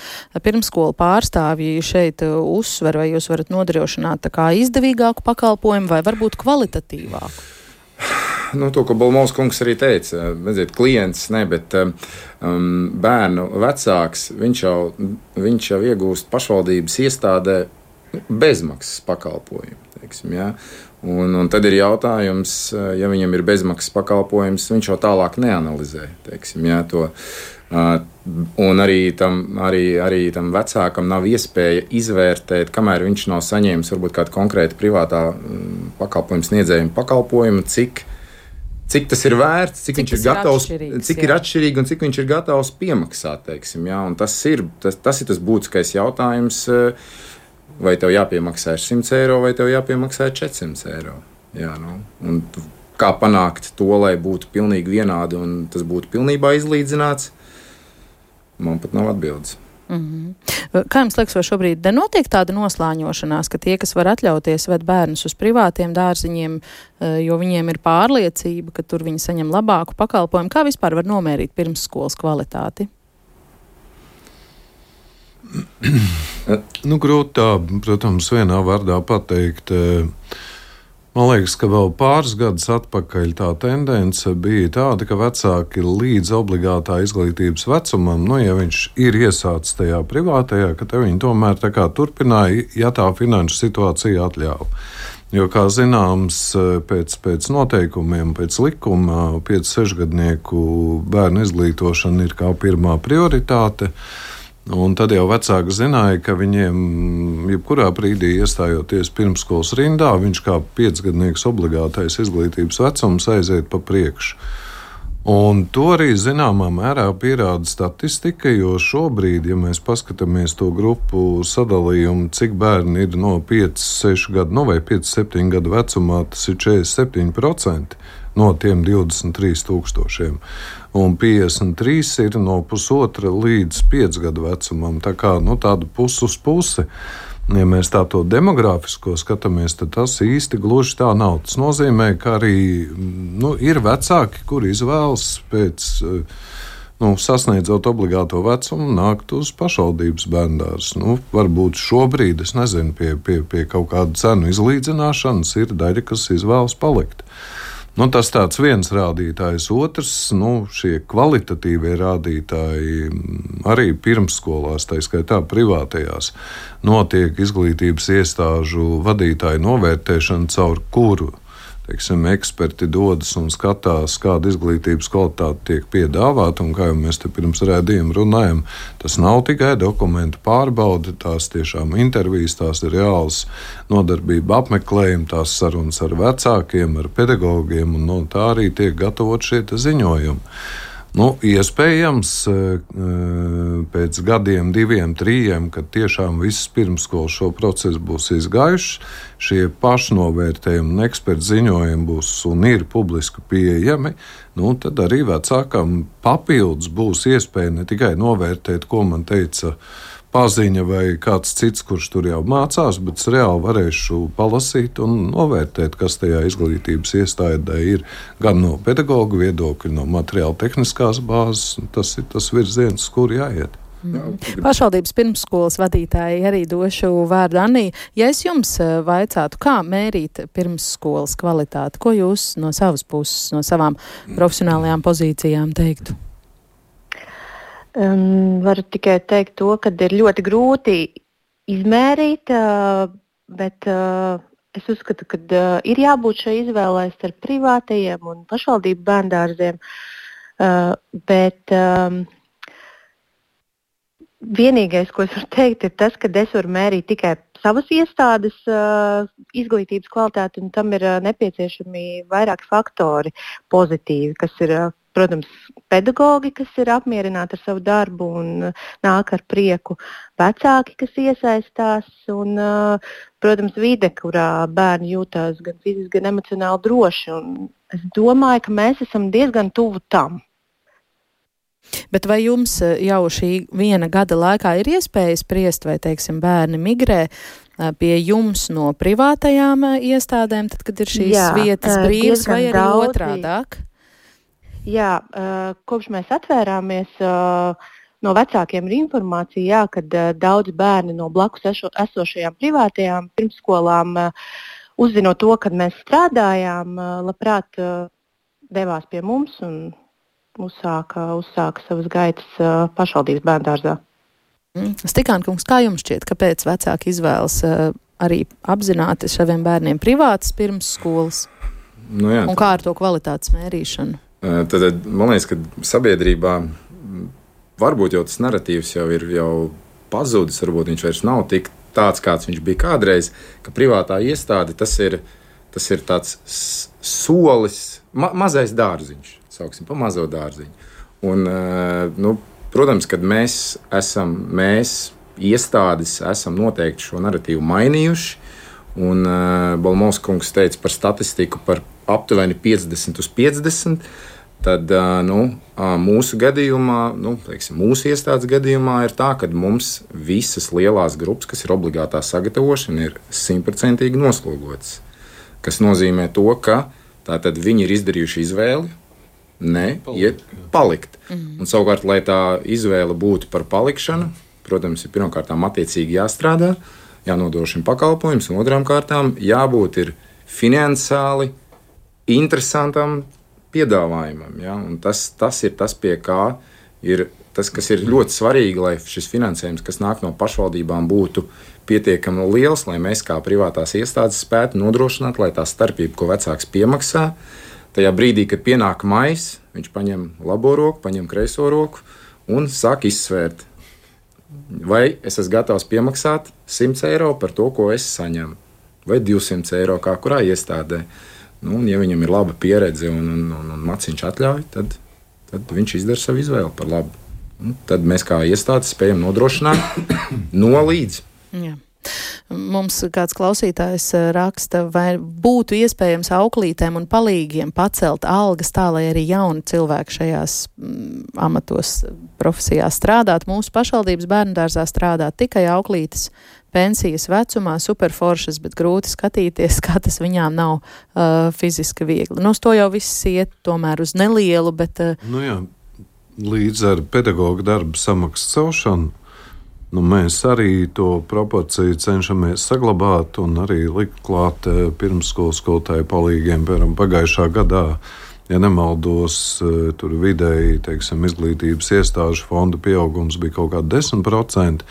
pirmskolu pārstāvji šeit uzsver, vai jūs varat nodrošināt izdevīgāku pakalpojumu vai varbūt kvalitatīvāku? Nu, to, ko Balmos kungs arī teica, redziet, klients, ne, bet um, bērnu vecāks, viņš jau, viņš jau iegūst pašvaldības iestādē bezmaksas pakalpojumu. Teiksim, ja? Un, un tad ir jautājums, ja viņam ir bezmaksas pakalpojums, viņš jau tālāk neanalizē. Teiksim, ja, to, un arī tam, arī, arī tam vecākam nav iespēja izvērtēt, kamēr viņš nav saņēmis varbūt kādu konkrētu privātā um, pakalpojumu sniedzējumu pakalpojumu, cik, cik tas ir vērts, cik, cik viņš ir gatavs, ir cik jā. ir atšķirīgi un cik viņš ir gatavs piemaksāt. Teiksim, ja, tas, ir, tas, tas ir tas būtiskais jautājums. Uh, vai tev jāpiemaksā 100 eiro, vai tev jāpiemaksā 400 eiro. Jā, nu, un kā panākt to, lai būtu pilnīgi vienādi un tas būtu pilnībā izlīdzināts, man pat nav atbildes. Mm -hmm. Kā jums liekas, vai šobrīd nenotiek tāda noslāņošanās, ka tie, kas var atļauties ved bērnus uz privātiem dārziņiem, eh, jo viņiem ir pārliecība, ka tur viņi saņem labāku pakalpojumu, kā vispār var nomērīt pirmsskolas kvalitāti? Nu, grūti tā, protams, vienā vārdā pateikt. Eh, man liekas, ka vēl pāris gadus atpakaļ tā tendence bija tāda, ka vecāki līdz obligātā izglītības vecumam, nu, ja viņš ir iesācis tajā privātajā, ka viņi tomēr turpināja, ja tā finanšu situācija atļauj. Jo, kā zināms, eh, pēc, pēc noteikumiem, pēc likuma, 5-6 gadnieku bērnu izglītošana ir kā pirmā prioritāte. Uh, Un tad jau vecāki zināja, ka viņiem, jebkurā brīdī iestājoties pirmskolas rindā, viņš kā piecgadnieks obligātais izglītības vecums aiziet pa priekšu. Un to arī zināmā mērā pierāda statistika, jo šobrīd, ja mēs paskatāmies to grupu sadalījumu, cik bērni ir no 5, 6 gadu, no vai 5, 7 gadu vecumā, tas ir 47% no tiem 23 tūkstošiem. Un 53 ir no pusotra līdz 5 gadu vecumam. Tā kā nu, tāda pus uz pusi. Ja mēs tā to demogrāfisko skatāmies, tad tas īsti gluži tā nav. Tas nozīmē, ka arī nu, ir vecāki, kuri izvēlas pēc nu, sasniedzot obligāto vecumu, nākt uz pašvaldības bērndārs. Nu, varbūt šobrīd, es nezinu, pie, pie, pie kaut kāda cenu izlīdzināšanas ir daļa, kas izvēlas palikt. Nu, tas tāds viens rādītājs, otrs nu, - šie kvalitatīvie rādītāji arī pirmsskolās, tā skaitā privātajās, notiek izglītības iestāžu vadītāju novērtēšana, caur kuru teiksim, eksperti dodas un skatās, kāda izglītības kvalitāte tiek piedāvāta. Un, kā jau mēs te pirms rādījuma runājam, tas nav tikai dokumentu pārbaude, tās tiešām intervijas, tās ir reāls nodarbība apmeklējumi, tās sarunas ar vecākiem, ar pedagogiem, un no tā arī tiek gatavot šie ziņojumi. Nu, iespējams, e, e, pēc gadiem, diviem, trim, kad tiešām viss pirmskolas šo procesu būs izgājuši, šie pašnovērtējumi un eksperta ziņojumi būs un ir publiski pieejami, nu, tad arī vecākam papildus būs iespēja ne tikai novērtēt, ko man teica paziņa vai kāds cits, kurš tur jau mācās, bet es reāli varēšu palasīt un novērtēt, kas tajā izglītības iestādē ir. Gan no pedagoģa viedokļa, no materiāla tehniskās bāzes. Tas ir tas virziens, kur jāiet. Pašvaldības pirmsskolas vadītāji arī došu vārdu Anī. Ja es jums eh, vaicātu, kā mērīt pirmsskolas kvalitāti, ko jūs no savas puses, no savām profesionālajām pozīcijām teiktu? Um, varu tikai teikt to, ka ir ļoti grūti izmērīt, uh, bet uh, es uzskatu, ka uh, ir jābūt šai izvēlei starp privātajiem un pašvaldību bērndārziem. Uh, bet um, vienīgais, ko es varu teikt, ir tas, ka es varu mērīt tikai savas iestādes uh, izglītības kvalitāti, un tam ir uh, nepieciešami vairāki faktori pozitīvi, kas ir, uh, protams, pedagogi, kas ir apmierināti ar savu darbu un uh, nāk ar prieku, vecāki, kas iesaistās, un, uh, protams, vide, kurā bērni jūtas gan fiziski, gan emocionāli droši. Es domāju, ka mēs esam diezgan tuvu tam. Bet vai jums eh, jau šī viena gada laikā ir iespēja spriest, vai, teiksim, bērni migrē pie jums no privātajām iestādēm, tad, kad ir šīs Jā, vietas brīvas, vai arī daudzi. otrādāk? Jā, kopš mēs atvērāmies, no vecākiem ir informācija, jā, kad daudz bērni no blakus esošajām privātajām pirmsskolām, uzzinot to, kad mēs strādājām, labprāt devās pie mums un uzsāka, uzsāka savas gaitas pašvaldības bērngārzā. Mm. Stikāna kungs, kā jums šķiet, kāpēc vecāki izvēlas arī apzināti saviem bērniem privātas pirmsskolas? Nu jā, un kā ar to kvalitātes mērīšanu? Uh, tad, tad man liekas, ka sabiedrībā varbūt jau tas narratīvs jau ir jau pazudis, varbūt viņš vairs nav tik tāds, kāds viņš bija kādreiz, ka privātā iestāde tas ir, tas ir tāds solis, ma mazais dārziņš sauksim, pa mazo dārziņu. Un, eh, nu, protams, kad mēs esam, mēs iestādes, esam noteikti šo narratīvu mainījuši. Un Balmos kungs teica par statistiku par aptuveni 50 uz 50. Tad nu, mūsu gadījumā, nu, teiksim, mūsu iestādes gadījumā, ir tā, ka mums visas lielās grupas, kas ir obligātā sagatavošana, ir simtprocentīgi noslogotas. Tas nozīmē, to, ka viņi ir izdarījuši izvēli, Nē, palikt. Iet, palikt. -hmm. Un, savukārt, lai tā izvēle būtu par palikšanu, protams, ir pirmkārt attiecīgi jāstrādā, jānodrošina pakalpojums, un otrām kārtām jābūt finansiāli interesantam piedāvājumam. Ja? Un tas, tas ir tas, pie kā ir tas, kas ir ļoti svarīgi, lai šis finansējums, kas nāk no pašvaldībām, būtu pietiekami liels, lai mēs kā privātās iestādes spētu nodrošināt, lai tā starpība, ko vecāks piemaksā, Tajā brīdī, kad pienāk maijs, viņš paņem labo roku, paņem kreiso roku un sāk izsvērt, vai es esmu gatavs piemaksāt 100 eiro par to, ko es saņemu, vai 200 eiro kā kurā iestādē. Nu, un, ja viņam ir laba pieredze un, un, un, un maciņš atļauj, tad, tad viņš izdara savu izvēli par labu. Un tad mēs kā iestādes spējam nodrošināt no līdzi. Jā. Mums kāds klausītājs eh, raksta, vai būtu iespējams auklītēm un palīgiem pacelt algas tā, lai arī jauni cilvēki šajās mm, amatos, profesijās strādāt. Mūsu pašvaldības bērndārzā strādā tikai auklītes pensijas vecumā, superforšas, bet grūti skatīties, kā tas viņām nav uh, fiziski viegli. Nu, to jau viss iet tomēr uz nelielu, bet. Uh, nu jā, līdz ar pedagoģa darba samaksas celšanu Nu, mēs arī to proporciju cenšamies saglabāt un arī likt klāt eh, pirmsskolas skolotāju palīgiem. Piemēram, pagājušā gadā ja nemaldos, eh, tur vidēji teiksim, izglītības iestāžu fonda pieaugums bija kaut kāda 10%.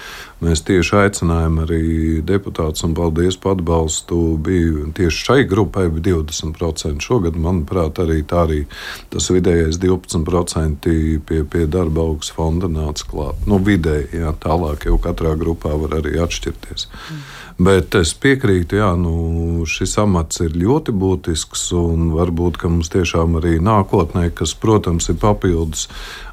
Mēs tieši aicinājām arī deputātus un paldies par atbalstu. Bija tieši šai grupai 20%. Šogad, manuprāt, arī tā arī tas vidējais 12% pie, pie darba augsts fonda nāca klāt. Nu, vidēji, jā, tālāk jau katrā grupā var arī atšķirties. Mm. Bet es piekrītu, jā, nu, šis amats ir ļoti būtisks un varbūt mums tiešām arī nākotnē, kas, protams, ir papildus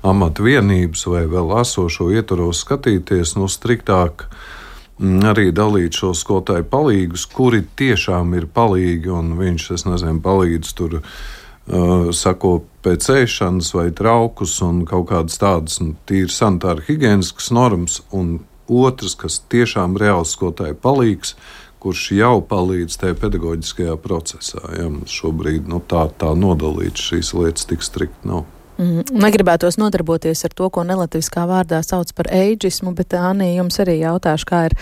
amata vienības vai vēl esošo ietvaros skatīties no nu, striktāk mm, arī dalīt šo skolotāju palīgus, kuri tiešām ir palīgi, un viņš, es nezinu, palīdz tur uh, sako pēc ēšanas vai traukus un kaut kādas tādas nu, tīri sanitāri higieniskas normas, un otrs, kas tiešām reāls skolotāju palīgs, kurš jau palīdz tajā pedagoģiskajā procesā. Ja, šobrīd nu, tā, tā nodalīt šīs lietas tik strikt nav. Mm, negribētos nodarboties ar to, ko nelatviskā vārdā sauc par eidžismu, bet Anī, jums arī jautāšu, kā ir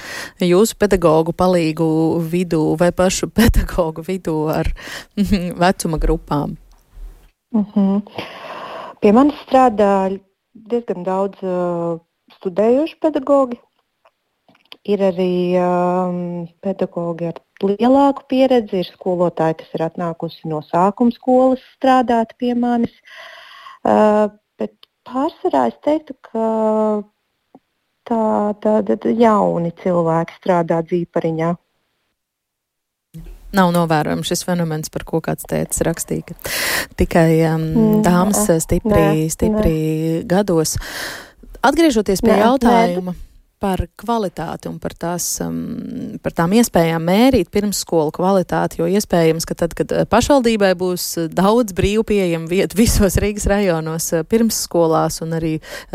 jūsu pedagoģu palīgu vidū vai pašu pedagoģu vidū ar vecuma grupām? Mm -hmm. Pie manis strādā diezgan daudz uh, studējuši pedagoģi, Ir arī um, pedagoģi ar lielāku pieredzi, ir skolotāji, kas ir atnākusi no sākuma skolas strādāt pie manis. Uh, bet pārsvarā es teiktu, ka tā, tā, jauni cilvēki strādā dzīpariņā. Nav novērojams šis fenomens, par ko kāds teica, rakstīja, ka tikai um, mm, dāmas stipri, nē, stipri nē. gados. Atgriežoties pie nē, jautājuma. Nē par kvalitāti un par, tās, um, par tām iespējām mērīt pirmsskolu kvalitāti, jo iespējams, ka tad, kad uh, pašvaldībai būs uh, daudz brīvu pieejamu vietu visos Rīgas rajonos uh, pirmsskolās un arī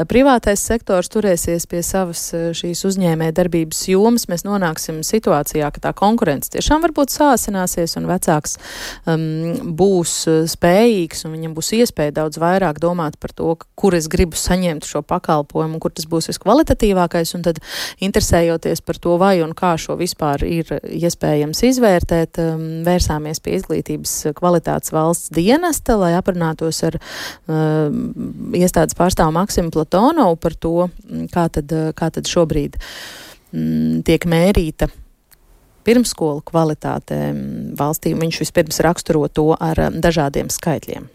privātais sektors turēsies pie savas šīs uzņēmē darbības jomas, mēs nonāksim situācijā, ka tā konkurence tiešām varbūt sāsināsies un vecāks um, būs spējīgs un viņam būs iespēja daudz vairāk domāt par to, kur es gribu saņemt šo pakalpojumu kur tas būs viskvalitatīvākais. Un tad tad interesējoties par to, vai un kā šo vispār ir iespējams izvērtēt, um, vērsāmies pie izglītības kvalitātes valsts dienesta, lai aprunātos ar um, iestādes pārstāvu Maksimu Platonovu par to, mm, kā tad, kā tad šobrīd mm, tiek mērīta pirmskolu kvalitāte mm, valstī. Viņš vispirms raksturo to ar dažādiem skaitļiem.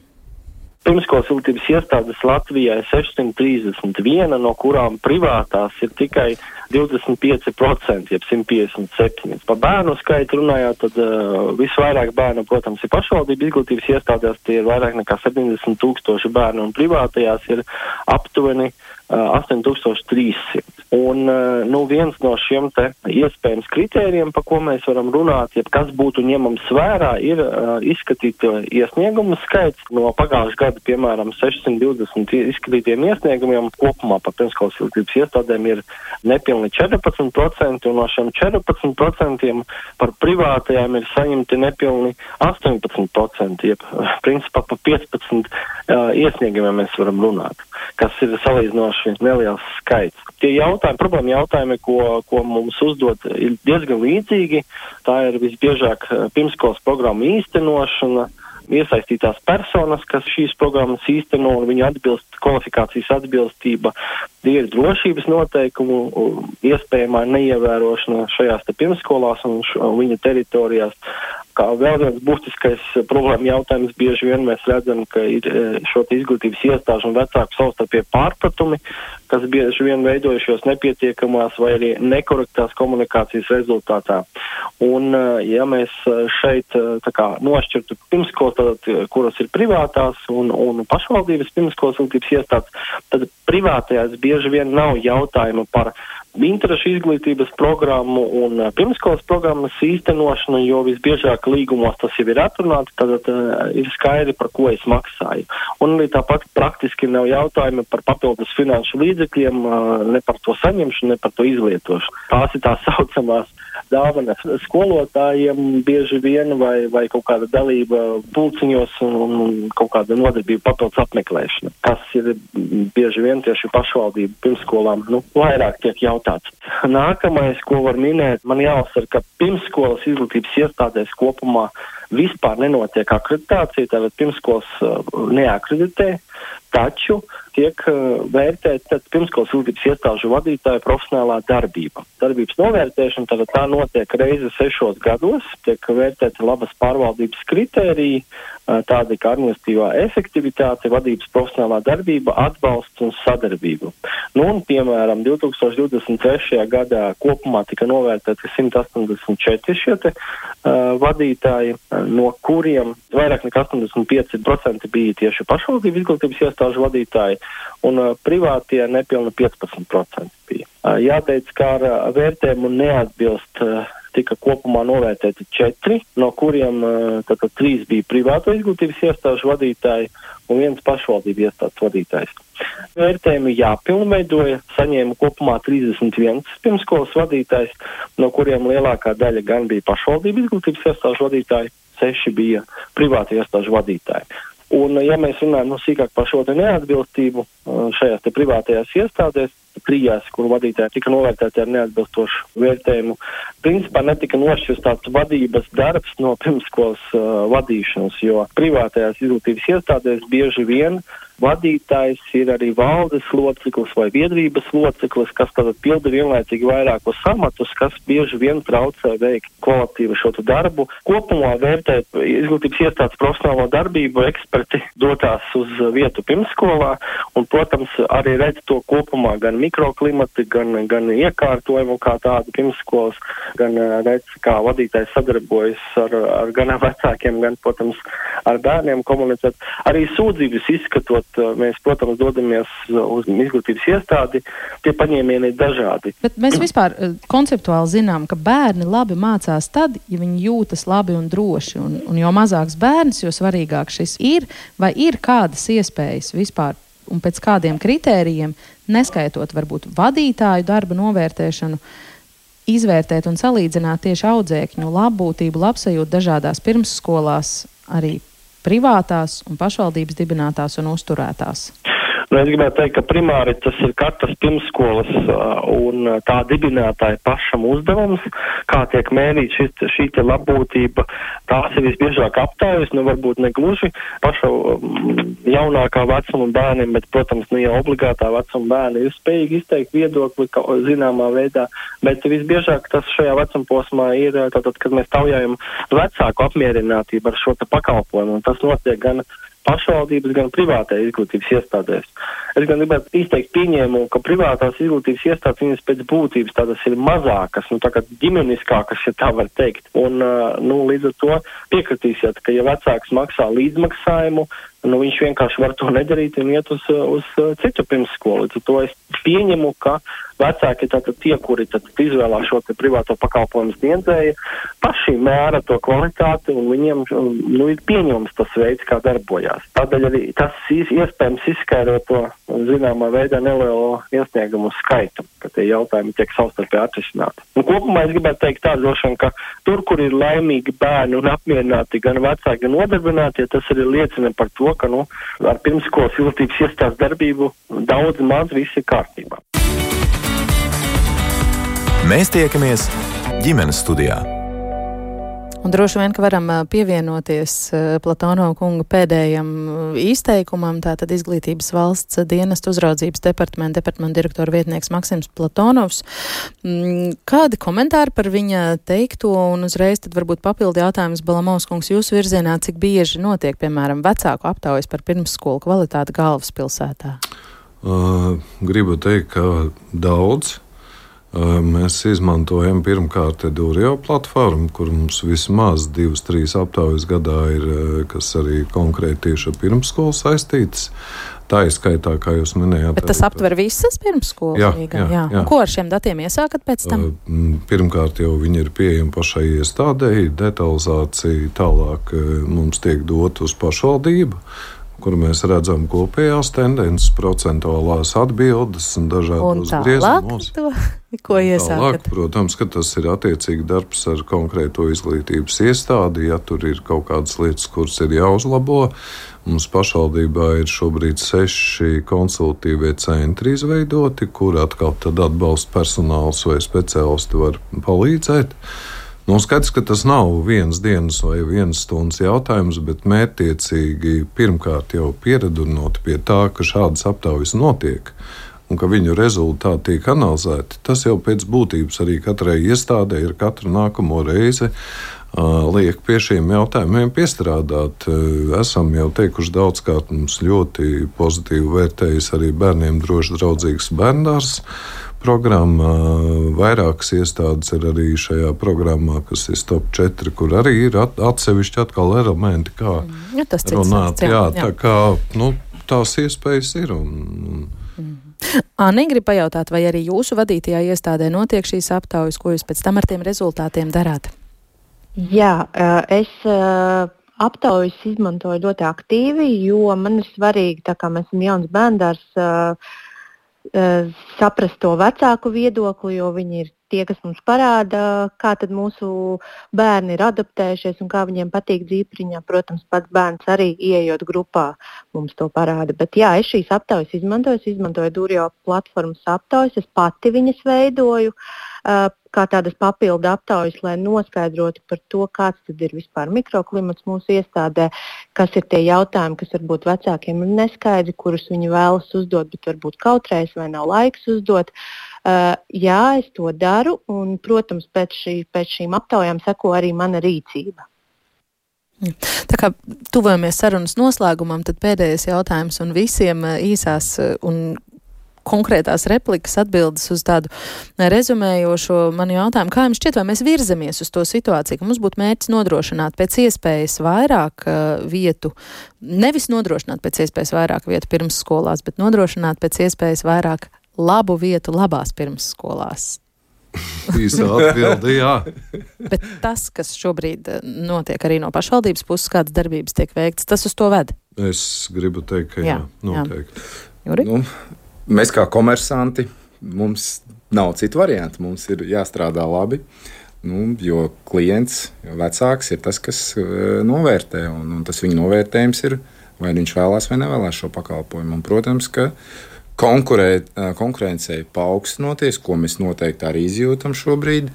Pirmskolas izglītības iestādes Latvijā ir 631, no kurām privātās ir tikai 25%, jeb 157. Par bērnu skaitu runājot, tad uh, visvairāk bērnu, protams, ir pašvaldību izglītības iestādēs, tie ir vairāk nekā 70 tūkstoši bērnu, un privātajās ir aptuveni uh, 8300. Un uh, nu, viens no šiem iespējams kritērijiem, pa ko mēs varam runāt, ja kas būtu ņemams vērā, ir uh, izskatīt uh, iesniegumu skaits no pagājušā gada, piemēram, 620 izskatītiem iesniegumiem. Kopumā par pirmskolas izglītības iestādēm ir nepilni 14%, un no šiem 14% par privātajām ir saņemti nepilni 18%, jeb principā par 15 uh, iesniegumiem mēs varam runāt, kas ir salīdzinoši neliels skaits. Tie jautājumi, problēma jautājumi, ko, ko mums uzdod, ir diezgan līdzīgi. Tā ir visbiežāk eh, pirmskolas programma īstenošana, iesaistītās personas, kas šīs programmas īsteno un viņu atbilst, kvalifikācijas atbilstība, ir drošības noteikumu, iespējamā neievērošana šajās te pirmskolās un, š, un viņa teritorijās. Kā vēl viens būtiskais problēma jautājums, bieži vien mēs redzam, ka ir e, šo izglītības iestāžu un vecāku savstarpie pārpratumi, kas bieži vien veidojušos nepietiekamās vai arī nekorektās komunikācijas rezultātā. Un, e, ja mēs e, šeit kā, nošķirtu pirmskolas, kuras ir privātās un, un pašvaldības pirmskolas izglītības iestādes, tad privātajās bieži vien nav jautājumu par interešu izglītības programmu un pirmskolas programmas īstenošanu, jo visbiežāk līgumos tas jau ir atrunāts, tad uh, ir skaidri, par ko es maksāju. Un arī tāpat praktiski nav jautājumi par papildus finanšu līdzekļiem, uh, ne par to saņemšanu, ne par to izlietošanu. Tās ir tās saucamās dāvanas skolotājiem bieži vien vai, vai kaut kāda dalība pulciņos un, un kaut kāda nodarbība papildus apmeklēšana, kas ir bieži vien tieši pašvaldību pirmskolām nu, vairāk tiek jautāts. Nākamais, ko var minēt, man jāuzsver, ka pirmsskolas izglītības iestādēs kopumā vispār nenotiek akreditācija, tātad pirmskolas uh, neakreditē, taču tiek uh, vērtēta pirmskolas izglītības iestāžu vadītāja profesionālā darbība. Darbības novērtēšana tātad tā notiek reizi sešos gados, tiek vērtēta labas pārvaldības kritērija, tādi kā administratīvā efektivitāte, vadības profesionālā darbība, atbalsts un sadarbība. Nu, un, piemēram, 2023. gadā kopumā tika novērtēti 184 šie te, uh, vadītāji, no kuriem vairāk nekā 85% bija tieši pašvaldību izglītības iestāžu vadītāji, un uh, privātie nepilni 15% bija. Uh, jāteic, ka ar uh, vērtējumu neatbilst uh, tika kopumā novērtēti četri, no kuriem tātad trīs bija privāto izglītības iestāžu vadītāji un viens pašvaldību iestādes vadītājs. Vērtējumi jāpilnveidoja, saņēma kopumā 31 pirmskolas vadītājs, no kuriem lielākā daļa gan bija pašvaldību izglītības iestāžu vadītāji, seši bija privāti iestāžu vadītāji. Un, ja mēs runājam nu, sīkāk par šo neatbilstību šajās te privātajās iestādēs, trijās, kur vadītāji tika novērtēti ar neatbilstošu vērtējumu. Principā netika nošķirts tāds vadības darbs no pirmskolas uh, vadīšanas, jo privātajās izglītības iestādēs bieži vien vadītājs ir arī valdes loceklis vai biedrības loceklis, kas tad pilda vienlaicīgi vairākus amatus, kas bieži vien traucē veikt kvalitīvu šo darbu. Kopumā vērtēt izglītības iestādes profesionālo darbību eksperti dotās uz vietu pirmskolā un, protams, arī redz to kopumā gan mikroklimati, gan, gan iekārtojumu kā tādu pirmsskolas, gan redz, kā vadītājs sadarbojas ar, ar gan vecākiem, gan, protams, ar bērniem komunicēt. Arī sūdzības izskatot, mēs, protams, dodamies uz izglītības iestādi, tie paņēmieni ir dažādi. Bet mēs vispār konceptuāli zinām, ka bērni labi mācās tad, ja viņi jūtas labi un droši. Un, un jo mazāks bērns, jo svarīgāk šis ir, vai ir kādas iespējas vispār un pēc kādiem kritērijiem, neskaitot varbūt vadītāju darba novērtēšanu, izvērtēt un salīdzināt tieši audzēkņu labbūtību, labsajūtu dažādās pirmsskolās, arī privātās un pašvaldības dibinātās un uzturētās? Nu, es gribētu teikt, ka primāri tas ir katras pirmskolas un tā dibinātāja pašam uzdevums, kā tiek mērīt šis, šī te labbūtība. Tās ir visbiežāk aptaujas, nu varbūt ne gluži paša jaunākā vecuma bērniem, bet, protams, ne jau obligātā vecuma bērni ir spējīgi izteikt viedokli zināmā veidā, bet visbiežāk tas šajā vecuma posmā ir tātad, kad mēs taujājam vecāku apmierinātību ar šo te pakalpojumu, un tas notiek gan pašvaldības, gan privātajā izglītības iestādēs. Es gan gribētu izteikt pieņēmumu, ka privātās izglītības iestādes viņas pēc būtības tādas ir mazākas, nu tā kā ģimeniskākas, ja tā var teikt. Un, nu, līdz ar to piekritīsiet, ka ja vecāks maksā līdzmaksājumu, nu, viņš vienkārši var to nedarīt un iet uz, uz citu pirmsskolu. Līdz ar to es pieņemu, ka vecāki tātad tie, kuri tātad izvēlās šo te privāto pakalpojumu sniedzēju, paši mēra to kvalitāti un viņiem nu, ir pieņemams tas veids, kā darbojās. Tādēļ arī tas iespējams izskaidro to zināmā veidā nelielo iesniegumu skaitu, ka tie jautājumi tiek savstarpēji atrisināti. Un kopumā es gribētu teikt tā droši ka tur, kur ir laimīgi bērni un apmierināti gan vecāki, gan nodarbinātie, tas arī liecina par to, ka nu, ar pirmskolas izglītības iestādes darbību daudz maz viss ir kārtībā. Mēs tiekamies ģimenes studijā. Un droši vien, ka varam pievienoties Platono kunga pēdējam izteikumam, tātad izglītības valsts dienestu uzraudzības departamenta departamenta direktora vietnieks Maksims Platonovs. Mm, kādi komentāri par viņa teikto un uzreiz tad varbūt papildi jautājums Balamaus kungs jūsu virzienā, cik bieži notiek, piemēram, vecāku aptaujas par pirmsskolu kvalitāti galvaspilsētā? Uh, gribu teikt, ka daudz. Mēs izmantojam pirmkārt Dūrio platformu, kur mums vismaz divas, trīs aptaujas gadā ir, kas arī konkrēti tieši ar pirmskolu saistītas. Tā ir skaitā, kā jūs minējāt. Bet tas aptver visas pirmsskolas? Jā, jā, jā. jā. Ko ar šiem datiem iesākat pēc tam? Pirmkārt, jau viņi ir pieejami pašai iestādēji, detalizācija tālāk mums tiek dot uz pašvaldību kur mēs redzam kopējās tendences, procentuālās atbildes un dažādos griezumos. Ko iesākat? Tālāk, protams, ka tas ir attiecīgi darbs ar konkrēto izglītības iestādi. Ja tur ir kaut kādas lietas, kuras ir jāuzlabo, mums pašvaldībā ir šobrīd seši konsultīvie centri izveidoti, kur atkal atbalsta personāls vai speciālisti var palīdzēt. Nu, skaidrs, ka tas nav viens dienas vai vienas stundas jautājums, bet mērķiecīgi pirmkārt jau pieredzinot pie tā, ka šādas aptaujas notiek un ka viņu rezultāti tiek analizēti. Tas jau pēc būtības arī katrai iestādē ir katru nākamo reizi. Liek pie šiem jautājumiem piestrādāt. Esam jau teikuši daudzkārt, mums ļoti pozitīvi vērtējas arī bērniem droši draudzīgs bērndārs programmā. Vairākas iestādes ir arī šajā programmā, kas ir top 4, kur arī ir atsevišķi atkal elementi, kā mm, ja, runāt. Jā, jā, jā. Tā kā nu, tās iespējas ir. Un, un, mm. Anni, grib pajautāt, vai arī jūsu vadītajā iestādē notiek šīs aptaujas, ko jūs pēc tam ar tiem rezultātiem darāt? Jā, es aptaujas izmantoju ļoti aktīvi, jo man ir svarīgi, tā kā mēs esam jauns bērndārs, saprast to vecāku viedokli, jo viņi ir tie, kas mums parāda, kā mūsu bērni ir adaptējušies un kā viņiem patīk dzīvpriņā. Protams, pats bērns arī ieejot grupā mums to parāda. Bet jā, es šīs aptaujas izmantoju, es izmantoju Dūrio platformas aptaujas, es pati viņas veidoju. Kā tādas papildu aptaujas, lai noskaidrotu par to, kāds ir vispār mikroklimats mūsu iestādē, kas ir tie jautājumi, kas varbūt vecākiem ir neskaidri, kurus viņi vēlas uzdot, bet varbūt kautrējas vai nav laiks uzdot. Uh, jā, es to daru, un, protams, pēc, šī, pēc šīm aptaujām seko arī mana rīcība. Tā kā tuvojamies sarunas noslēgumam, tad pēdējais jautājums un visiem īsās un konkrētās replikas atbildes uz tādu rezumējošo manu jautājumu. Kā jums šķiet, vai mēs virzamies uz to situāciju, ka mums būtu mērķis nodrošināt pēc iespējas vairāk uh, vietu, nevis nodrošināt pēc iespējas vairāk vietu pirmsskolās, bet nodrošināt pēc iespējas vairāk labu vietu labās pirmsskolās? Īsa atbilde, jā. Bet tas, kas šobrīd eh, notiek arī no pašvaldības puses, kādas darbības tiek veikts, tas uz to ved? Es gribu teikt, ka jā, jā noteikti. Jā. Nu, mēs kā komersanti, mums nav citu variantu. Mums ir jāstrādā labi. Nu, jo klients, vecāks ir tas, kas uh, novērtē. Un, un tas viņa novērtējums ir, vai viņš vēlās vai nevēlas šo pakalpojumu. Un, protams, ka konkurē, konkurencei paaugstinoties, ko mēs noteikti arī izjūtam šobrīd.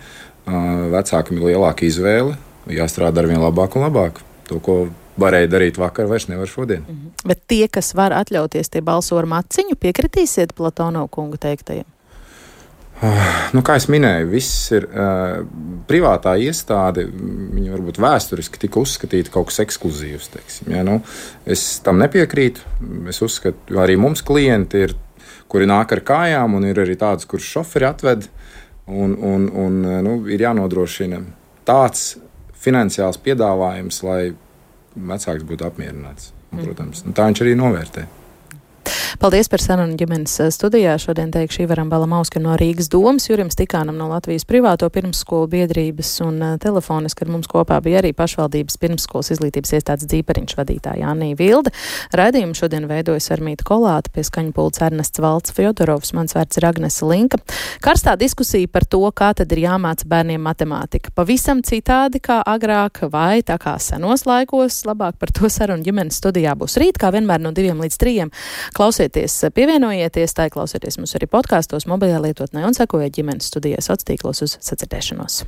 Vecākam ir lielāka izvēle, jāstrādā ar vien labāk un labāk. To, ko varēja darīt vakar, vairs nevar šodien. Mm -hmm. Bet tie, kas var atļauties, tie balso ar maciņu, piekritīsiet Platono kungu teiktajam? Uh, nu, kā jau minēju, viss ir uh, privātā iestāde. Viņa varbūt vēsturiski tika uzskatīta kaut kas ekskluzīvs. Teiksim, ja, nu, es tam nepiekrītu. Es uzskatu, ka arī mums klienti ir kuri nāk ar kājām, un ir arī tādas, kuras šoferi atved. Un, un, un, nu, ir jānodrošina tāds finansiāls piedāvājums, lai vecāks būtu apmierināts. Un, protams, tā viņš arī novērtē. Paldies par sarunu ģimenes eh, studijā. Šodien teikšu Ivaram Balamauskam no Rīgas domas, Jurim Stikānam no Latvijas privāto pirmsskolu biedrības un uh, telefoniski ar mums kopā bija arī pašvaldības pirmsskolas izglītības iestādes dzīpariņš vadītāja Anija Vilde. Raidījumu šodien veidojas Armīta Kolāta, pie skaņu pults Ernests Valts Fjodorovs, mans vārds ir Agnese Linka. Karstā diskusija par to, kā tad ir jāmāca bērniem matemātika. Pavisam citādi kā agrāk vai tā kā senos laikos. Labāk par to sarunu ģimenes studijā būs rīt, kā vienmēr no diviem līdz trījiem. Klausiet klausieties, pievienojieties, tā klausieties mums arī podkāstos, mobilajā lietotnē un sekojiet ģimenes studijai sociālos tīklos uz sacirdēšanos.